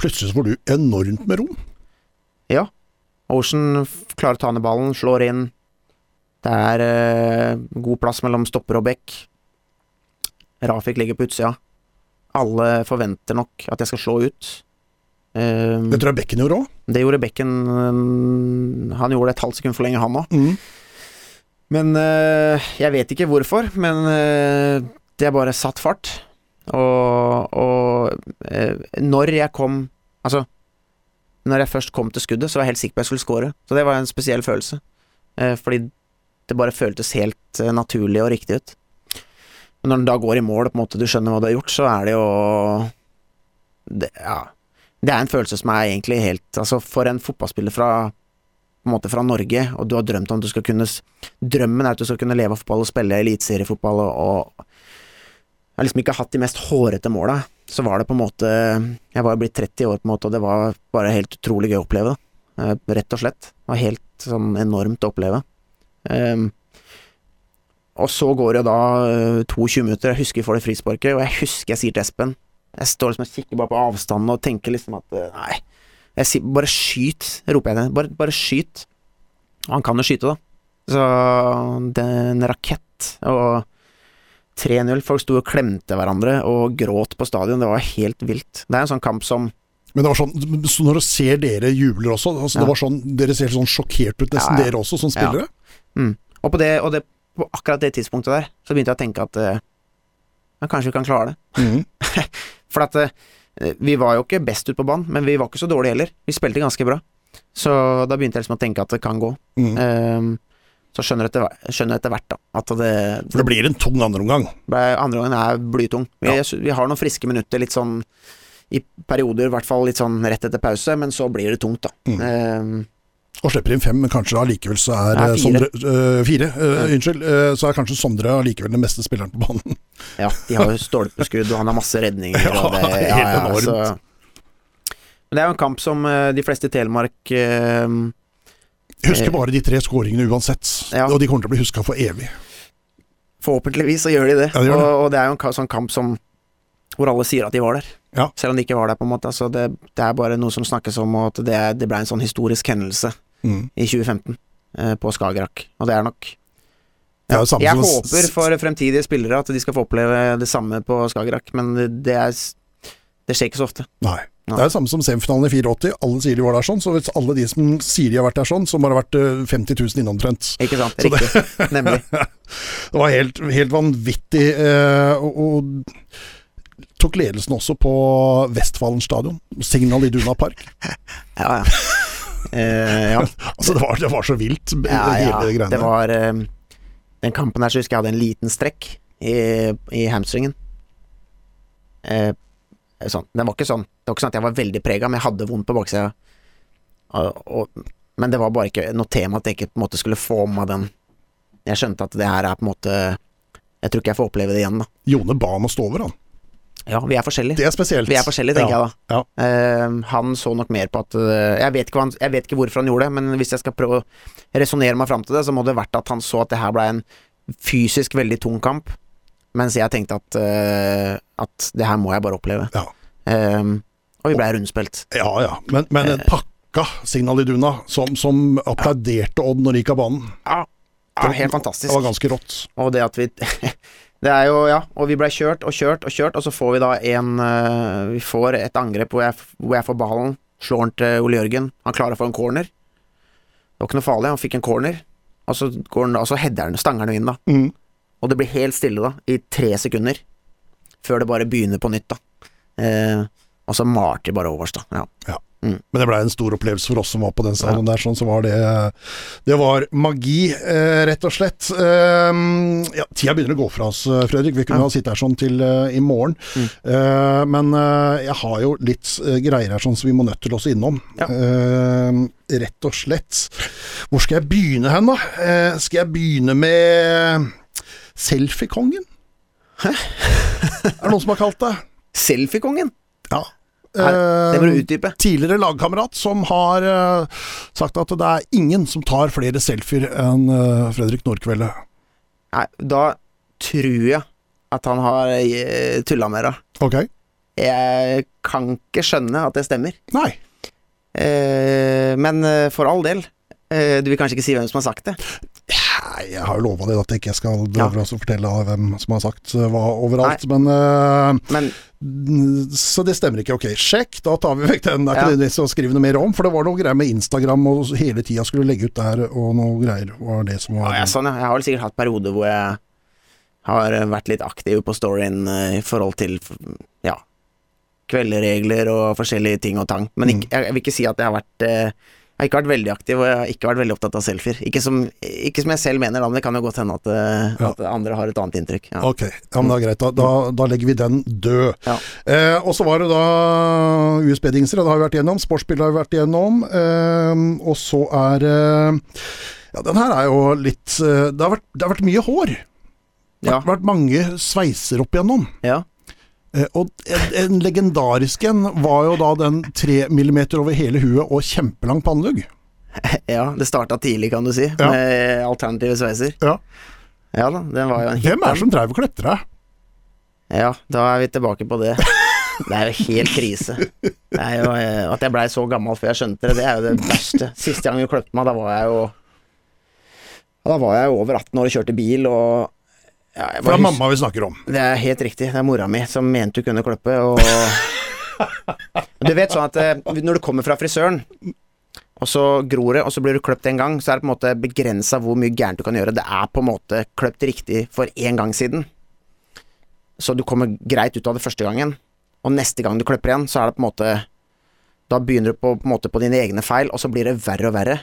Plutselig så får du enormt med rom. Ja. Ocean klarer å ta ned ballen, slår inn. Det er eh, god plass mellom stopper og bekk. Rafik ligger på utsida. Alle forventer nok at jeg skal slå ut. Eh, Det tror jeg Bekken gjorde òg. det gjorde Bekken Han gjorde det et halvt sekund for lenge, han òg. Mm. Men uh, jeg vet ikke hvorfor, men uh, det bare satt fart. Og, og uh, når jeg kom Altså, når jeg først kom til skuddet, så var jeg helt sikker på at jeg skulle score. Så det var en spesiell følelse. Fordi det bare føltes helt naturlig og riktig ut. Men når den da går i mål, og du skjønner hva du har gjort, så er det jo det, Ja. Det er en følelse som er egentlig helt Altså, for en fotballspiller fra på en måte fra Norge, og du har drømt om du skal kunne Drømmen er at du skal kunne leve av fotball og spille eliteseriefotball, og, og Jeg har liksom ikke hatt de mest hårete måla. Så var det på en måte Jeg var jo blitt 30 år, på en måte, og det var bare helt utrolig gøy å oppleve. Da. Rett og slett. Det var helt sånn enormt å oppleve. Um, og så går det da eh, 22 minutter, jeg husker vi får det frisparket, og jeg husker jeg sier til Espen Jeg står liksom og kikker bare på avstanden og tenker liksom at eh, nei, jeg sier bare skyt, roper jeg til Bare, bare skyt. Og han kan jo skyte, da. Så det er en rakett. Og 3-0. Folk sto og klemte hverandre og gråt på stadion. Det var helt vilt. Det er en sånn kamp som Men det var sånn, så når du ser dere jubler også, altså Ja. det var sånn, dere ser sånn sjokkert ut, nesten Ja, ja. dere også, som spillere. Og på det, og det på akkurat det tidspunktet der, så begynte jeg å tenke at ja, kanskje vi kan klare det. Mm. For at eh, vi var jo ikke best ut på banen, men vi var ikke så dårlige heller. Vi spilte ganske bra. Så da begynte jeg liksom å tenke at det kan gå. Mm. Um, så skjønner jeg etter, skjønner etter hvert da at det, For det blir en tung andreomgang. Andreomgangen andre gangen er blytung. Vi, Ja. vi har noen friske minutter, litt sånn i perioder, i hvert fall litt sånn rett etter pause, men så blir det tungt, da. Mm. Ehm, Og slipper inn fem, men kanskje allikevel så er Ja, eh, fire. Sondre eh, Fire, Ja. unnskyld. eh, så er kanskje Sondre allikevel den beste spilleren på banen. ja, de har jo stolpeskudd, og han har masse redninger. Ja, det, helt enormt. så- Men det er jo en kamp som de fleste i Telemark husker bare de tre skåringene uansett, Ja. og de kommer til å bli huska for evig. Forhåpentligvis så gjør de det. Ja, de gjør det. Og, og det er jo en sånn kamp som hvor alle sier at de var der. Ja. Selv om de ikke var der, på en måte. Så det, det er bare noe som snakkes om, og at det, det ble en sånn historisk hendelse Mm. i 2015 eh, på Skagerrak. Og det er nok Det er Jeg håper for fremtidige spillere at de skal få oppleve det samme på Skagerrak, men det, er Det skjer ikke så ofte. Nei. Ja. Det er det samme som semifinalen i 84. Alle sier de var der sånn, så hvis alle de som sier de har vært der sånn, så må det ha vært eh, 50 000 inne omtrent. Ikke sant? Det- Riktig. Nemlig. Det var helt, helt vanvittig. Eh, og, og tok ledelsen også på Vestfallen stadion. Signal Iduna Park. Ja, ja. Eh, ja. Altså, det var, det var så vilt, ja, ja. greiene Det var eh, Den kampen her så husker jeg hadde en liten strekk i, i hamstringen. Eh, sånn. Den var ikke sånn Det var ikke sånn at jeg var veldig prega, men jeg hadde vondt på baksida. Men det var bare ikke noe tema at jeg ikke på en måte skulle få med den Jeg skjønte at det her er på en måte Jeg tror ikke jeg får oppleve det igjen, da. Jone ba om å stå over, han. Ja, vi er forskjellige. Det er spesielt. Vi er forskjellige, tenker ja. jeg da. Ja. Uh, han så nok mer på at uh, jeg, vet han, jeg vet ikke hvorfor han gjorde det, men hvis jeg skal prøve å resonnere meg fram til det, så må det vært at han så at det her ble en fysisk veldig tung kamp, mens jeg tenkte at, uh, at det her må jeg bare oppleve. Ja. Eh, og vi blei rundspilt. Ja ja, men, men Eh. en pakka Signal Iduna som, som applauderte Odd når de gikk av banen. Ja, ja, helt Det fantastisk. var ganske rått. Og det at vi Det er jo, ja, og vi blei kjørt og kjørt og kjørt, og så får vi da en eh, Vi får et angrep hvor jeg, hvor jeg får ballen, slår den til Ole Jørgen. Han klarer å få en corner. Det var ikke noe farlig, han fikk en corner, og så, går den, og så header han, stanger han inn, da. Mm. Og det blir helt stille, da, i tre sekunder. Før det bare begynner på nytt, da. Eh, og så malte de bare over oss, da. Ja. Men det blei en stor opplevelse for oss som var på den stadion der, sånn, så var det Det var magi, eh, rett og slett. Eh, ja, tida begynner å gå fra oss, eh, Fredrik. Vi kunne Ja. ha sittet her sånn til eh, i morgen. Mm. Eh, men eh, jeg har jo litt greier her sånn som vi må nødt til oss innom. Ja. Eh, rett og slett. Hvor skal jeg begynne hen, da? Eh, skal jeg begynne med Selfiekongen? er det noen som har kalt det? Selfiekongen! Ja. Eh, tidligere lagkamerat som har eh, sagt at det er ingen som tar flere selfier enn eh, Fredrik Nordkvelde. Nei, da tror jeg at han har eh, tulla med det. Ok? Jeg kan ikke skjønne at det stemmer. Nei. Eh, men eh, for all del. Du vil kanskje ikke si hvem som har sagt det? Nei, jeg har jo lova det at jeg ikke skal Ja. å fortelle hvem som har sagt eh, hva overalt, men uh, Men Så det stemmer ikke. Ok, sjekk. Da tar vi vekk den. Det er Ja. ikke det vi skal skrive noe mer om. For det var noe greier med Instagram og hele tida skulle legge ut der og noe greier. Var det som var ja, sånn, ja. Jeg har vel sikkert hatt perioder hvor jeg har eh, vært litt aktiv på storyen i forhold til ja, kvelderegler og forskjellige ting og tang. Men Mm. ikke, jeg, jeg vil ikke si at jeg har vært eh, Jeg har ikke vært veldig aktiv, og jeg har ikke vært veldig opptatt av selfier. Ikke som, ikke som jeg selv mener, da, men det kan jo godt hende at, eh, Ja. at andre har et annet inntrykk. Ja. Ok, ja, men det er greit. Da, da, da legger vi den død. Ja. Eh, og så var det da USB-dingser, det har vi vært igjennom. Sportsspill har vi vært igjennom. Eh, og så er eh, Ja, den her er jo litt eh, det, har vært, det har vært mye hår. Det Ja. har vært mange sveiser opp igjennom. Ja. Eh, og en, en legendarisk en var jo da den tre millimeter over hele huet og kjempelang pannelugg. ja, det starta tidlig, kan du si, Ja. med alternative sveiser. Ja. Ja da, den var jo en hit. Hvem er det som dreiv og deg? Ja, da er vi tilbake på det. Det er jo helt krise. Det er jo, eh, at jeg blei så gammel før jeg skjønte det, det er jo det verste. Siste gang hun kløpte meg, da var jeg jo Da var jeg jo over 18 år og kjørte bil, og ja, For det er mamma vi snakker om. Det er helt riktig. Det er mora mi som mente du kunne klippe, og Du vet sånn at eh, når du kommer fra frisøren, og så gror det, og så blir du kløpt en gang, så er det på en måte begrensa hvor mye gærent du kan gjøre. Det er på en måte kløpt riktig for én gang siden. Så du kommer greit ut av det første gangen, og neste gang du kløpper igjen, så er det på en måte Da begynner du på, på på dine egne feil, og så blir det verre og verre.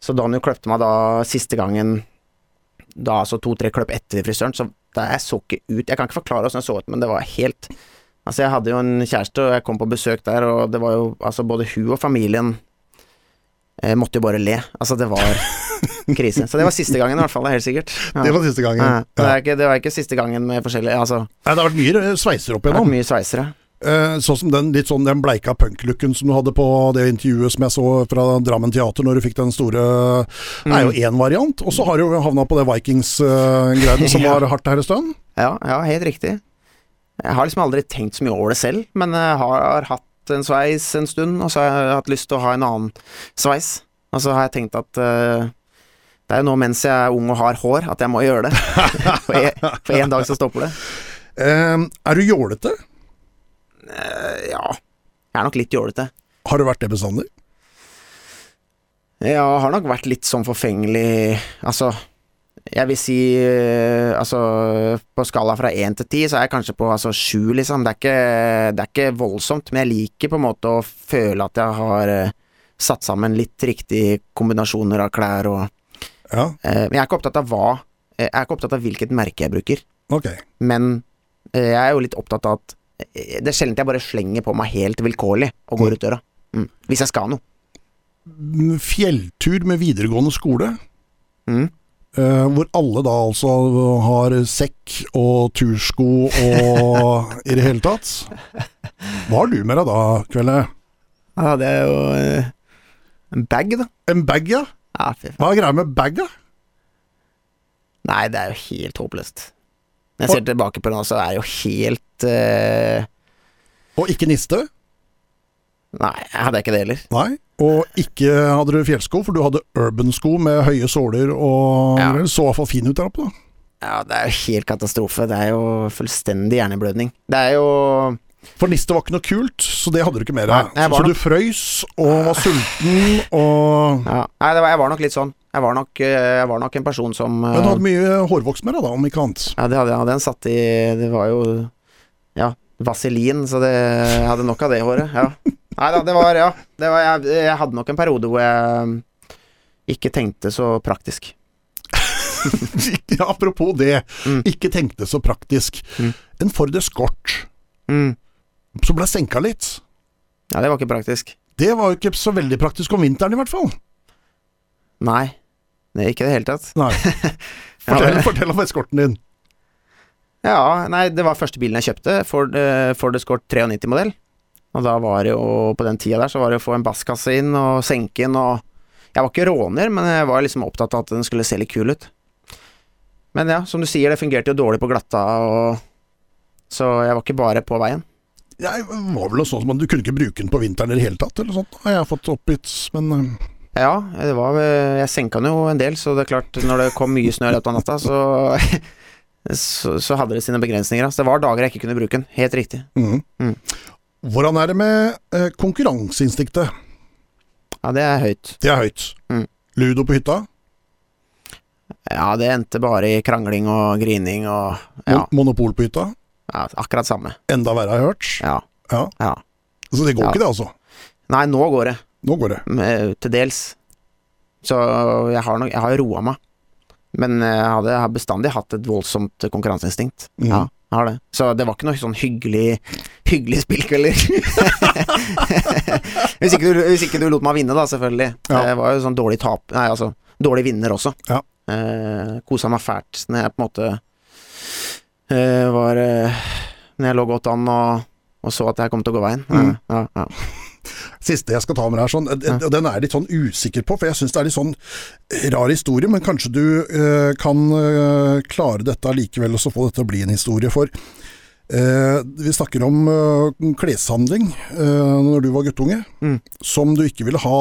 Så Daniel kløpte meg da siste gangen da altså to-tre kløpp etter frisøren, så da jeg så ikke ut Jeg kan ikke forklare åssen jeg så ut, men det var helt Altså, jeg hadde jo en kjæreste, og jeg kom på besøk der, og det var jo Altså, både hun og familien jeg måtte jo bare le. Altså, det var krise. Så det var siste gangen, i hvert fall. Helt sikkert. Ja. Det var siste gangen. Ja, det, Ja. er ikke, det var ikke siste gangen med forskjellige Altså, Nei, det har vært mye eh, sveiser opp igjennom. mye sveisere. Sånn som den litt sånn den bleika punklooken som du hadde på det intervjuet som jeg så fra Drammen Teater når du fikk den store mm. er jo én variant. Og så har du jo havna på det Vikings-greiene som Ja. var hardt her en stund. Ja, ja, helt riktig. Jeg har liksom aldri tenkt så mye over det selv, men jeg har hatt en sveis en stund, og så har jeg hatt lyst til å ha en annen sveis. Og så har jeg tenkt at uh, det er jo nå mens jeg er ung og har hår, at jeg må gjøre det. for, en, for en dag så stopper det. Um, er du jålete? Eh, ja, jeg er nok litt jålete. Har du vært det bestandig? Jeg har nok vært litt sånn forfengelig Altså, jeg vil si eh, Altså, på skala fra én til ti, så er jeg kanskje på altså sju, liksom. Det er, ikke, det er ikke voldsomt, men jeg liker på en måte å føle at jeg har eh, satt sammen litt riktige kombinasjoner av klær og Ja, eh, Men jeg er ikke opptatt av hva Jeg er ikke opptatt av hvilket merke jeg bruker, Okay. men eh, jeg er jo litt opptatt av at Det er sjelden jeg bare slenger på meg helt vilkårlig og går ut døra. Mm. Hvis jeg skal noe. Mm, Fjelltur med videregående skole, Mm. eh, hvor alle da altså har sekk og tursko og i det hele tatt. Hva har du med deg da, Kvelde? Ja, det er jo eh, en bag, da. En bag, ja? Ja. Hva er greia med bag, da? Nei, det er jo helt håpløst. Når jeg ser tilbake på det nå, så er det jo helt eh, Og ikke niste? Nei, jeg hadde ikke det heller. Nei. Og ikke hadde du fjellsko, for du hadde urban-sko med høye såler og Ja. Så i hvert fall fin ut der oppe, da. Ja, det er jo helt katastrofe. Det er jo fullstendig hjerneblødning. Det er jo For niste var ikke noe kult, så det hadde du ikke deg. jeg Så, så du frøys og var sulten og ja. Nei, det var, jeg var nok litt sånn. Jeg var nok, eh, jeg var nok en person som eh, Men du hadde mye hårvoks med deg, da, om ikke annet. Ja, det hadde jeg. Den satt i Det var jo Ja, vaselin, så det, jeg hadde nok av det håret. Ja. Nei da, det var Ja. Det var, jeg, jeg hadde nok en periode hvor jeg ikke tenkte så praktisk. ja, apropos det, Mm. ikke tenkte så praktisk. Mm. En Ford Escort Mm. som ble senka litt. Ja, det var ikke praktisk. Det var jo ikke så veldig praktisk om vinteren, i hvert fall. Nei. Det er ikke i det hele tatt. Nei. Fortell, fortell om eskorten din. Ja, nei, det var første bilen jeg kjøpte. Ford, eh, Ford Escort 93-modell. Og da var det jo, på den tida der, så var det å få en basskasse inn og senke den og Jeg var ikke råner, men jeg var liksom opptatt av at den skulle se litt kul ut. Men ja, som du sier, det fungerte jo dårlig på glatta, og så jeg var ikke bare på veien. Jeg var vel sånn som at du kunne ikke bruke den på vinteren i det hele tatt, eller sånt. Har jeg fått oppgitt, men eh, Ja, det var Jeg senka den jo en del, så det er klart, når det kom mye snø i løpet av natta, så så, så hadde det sine begrensninger. Altså. Det var dager jeg ikke kunne bruke den. Helt riktig. Mm. Mm. Hvordan er det med eh, konkurranseinstinktet? Ja, det er høyt. Det er høyt. Mm. Ludo på hytta? Ja, det endte bare i krangling og grining og Ja, Mon Monopol på hytta? ja akkurat samme. Enda verre, har jeg hørt. Ja. Ja. ja. Så det går ikke, det, altså. Nei, nå går det. Nå går det. med- Til dels. Så jeg har nok Jeg har roa meg. Men jeg, hadde, jeg har bestandig hatt et voldsomt konkurranseinstinkt. Mm. Ja, jeg har det. Så det var ikke noe sånn hyggelig Hyggelig spillkvelder. hvis, ikke du, hvis ikke du lot meg vinne, da, selvfølgelig. Ja. Jeg var jo sånn dårlig tap Nei, altså dårlig vinner også. Ja. Eh, Kosa meg fælt når jeg på en måte eh, var eh, Når jeg lå godt an og, og så at jeg kom til å gå veien. Mm. Ja, ja. Siste jeg skal ta med deg, sånn, eh, og den er jeg litt sånn usikker på, for jeg syns det er litt sånn rar historie, men kanskje du eh, kan eh, klare dette allikevel, og så få dette til å bli en historie. For eh, vi snakker om eh, kleshandling eh, når du var guttunge, Mm. som du ikke ville ha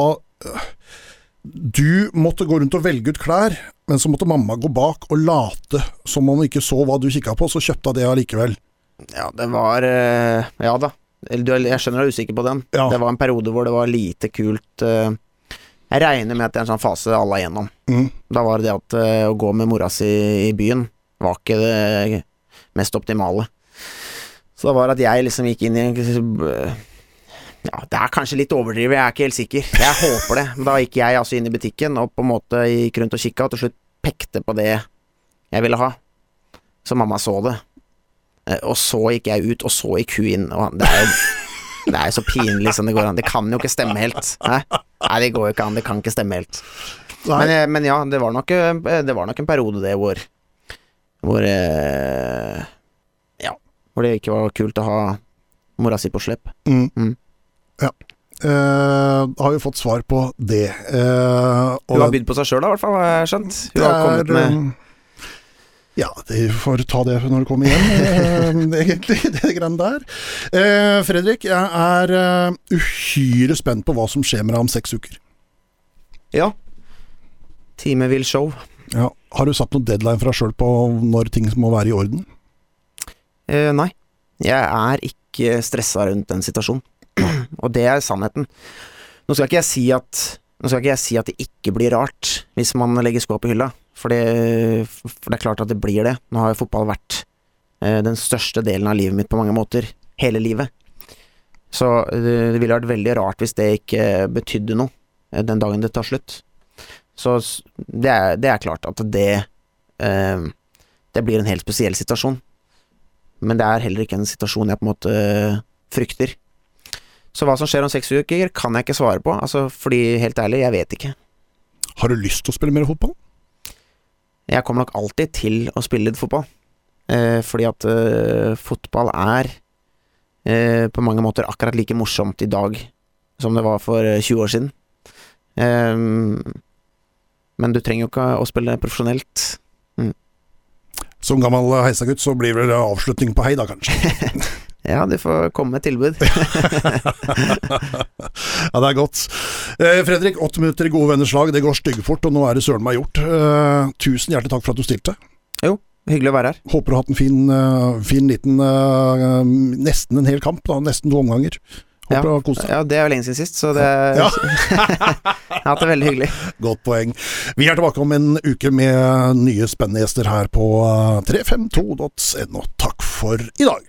Du måtte gå rundt og velge ut klær, men så måtte mamma gå bak og late som om hun ikke så hva du kikka på, så kjøpte hun det allikevel. Ja, det var eh, Ja da. Jeg skjønner du er usikker på den. Ja. Det var en periode hvor det var lite kult eh, Jeg regner med at det er en sånn fase alle er gjennom. Mm. Da var det det at eh, å gå med mora si i byen var ikke det mest optimale. Så det var at jeg liksom gikk inn i en Ja, det er kanskje litt overdrevet, jeg er ikke helt sikker. Jeg håper det. Men da gikk jeg altså inn i butikken og på en måte gikk rundt og kikka, og til slutt pekte på det jeg ville ha. Så mamma så det. Eh, Og så gikk jeg ut, og så gikk hun inn. Og det er jo det er så pinlig som det går an. Det kan jo ikke stemme helt. Hæ? Nei, det går jo ikke an. Det kan ikke stemme helt. Men, eh, men ja, det var, nok, eh, det var nok en periode det hvor Hvor Ja. Hvor det ikke var kult å ha mora si på slep. Mm. Mm. Ja. Uh, har vi fått svar på det. Uh, Hun har bydd på seg sjøl, i hvert fall, har jeg skjønt. Hun har kommet med Ja, det får ta det når det kommer igjen, eh, egentlig, det greiene der. Eh, Fredrik, jeg er eh, uhyre spent på hva som skjer med deg om seks uker. Ja. Time vil show. Ja. Har du satt noen deadline for deg sjøl på når ting må være i orden? Eh, nei. Jeg er ikke stressa rundt den situasjonen. Og det er sannheten. Nå skal ikke jeg si at Nå skal ikke jeg si at det ikke blir rart hvis man legger skoa på hylla, for det, for det er klart at det blir det. Nå har jo fotball vært eh, den største delen av livet mitt på mange måter. Hele livet. Så eh, det ville vært veldig rart hvis det ikke betydde noe eh, den dagen det tar slutt. Så det er, det er klart at det Det blir en helt spesiell situasjon. Men det er heller ikke en situasjon jeg på en måte frykter. Så hva som skjer om seks uker, kan jeg ikke svare på. Altså, fordi, helt ærlig, jeg vet ikke. Har du lyst til å spille mer fotball? Jeg kommer nok alltid til å spille litt fotball. Eh, fordi at eh, fotball er eh, på mange måter akkurat like morsomt i dag som det var for eh, 20 år siden. Eh, men du trenger jo ikke å spille profesjonelt. Som gammel heisagutt så blir det avslutning på hei, da kanskje. Ja, du får komme med tilbud. Ja, det er godt. Eh, Fredrik, åtte minutter i gode venners lag. Det går styggfort, og nå er det søren meg gjort. Eh, tusen hjertelig takk for at du stilte. Jo, Hyggelig å være her. Håper du har hatt en fin, eh, fin liten eh, Nesten en hel kamp, da. Nesten to omganger. Håper Ja. Ja, det er jo lenge siden sist, så det Ja. Jeg har hatt det veldig hyggelig. Godt poeng. Vi er tilbake om en uke med nye spennende gjester her på eh, 352.no. Takk for i dag.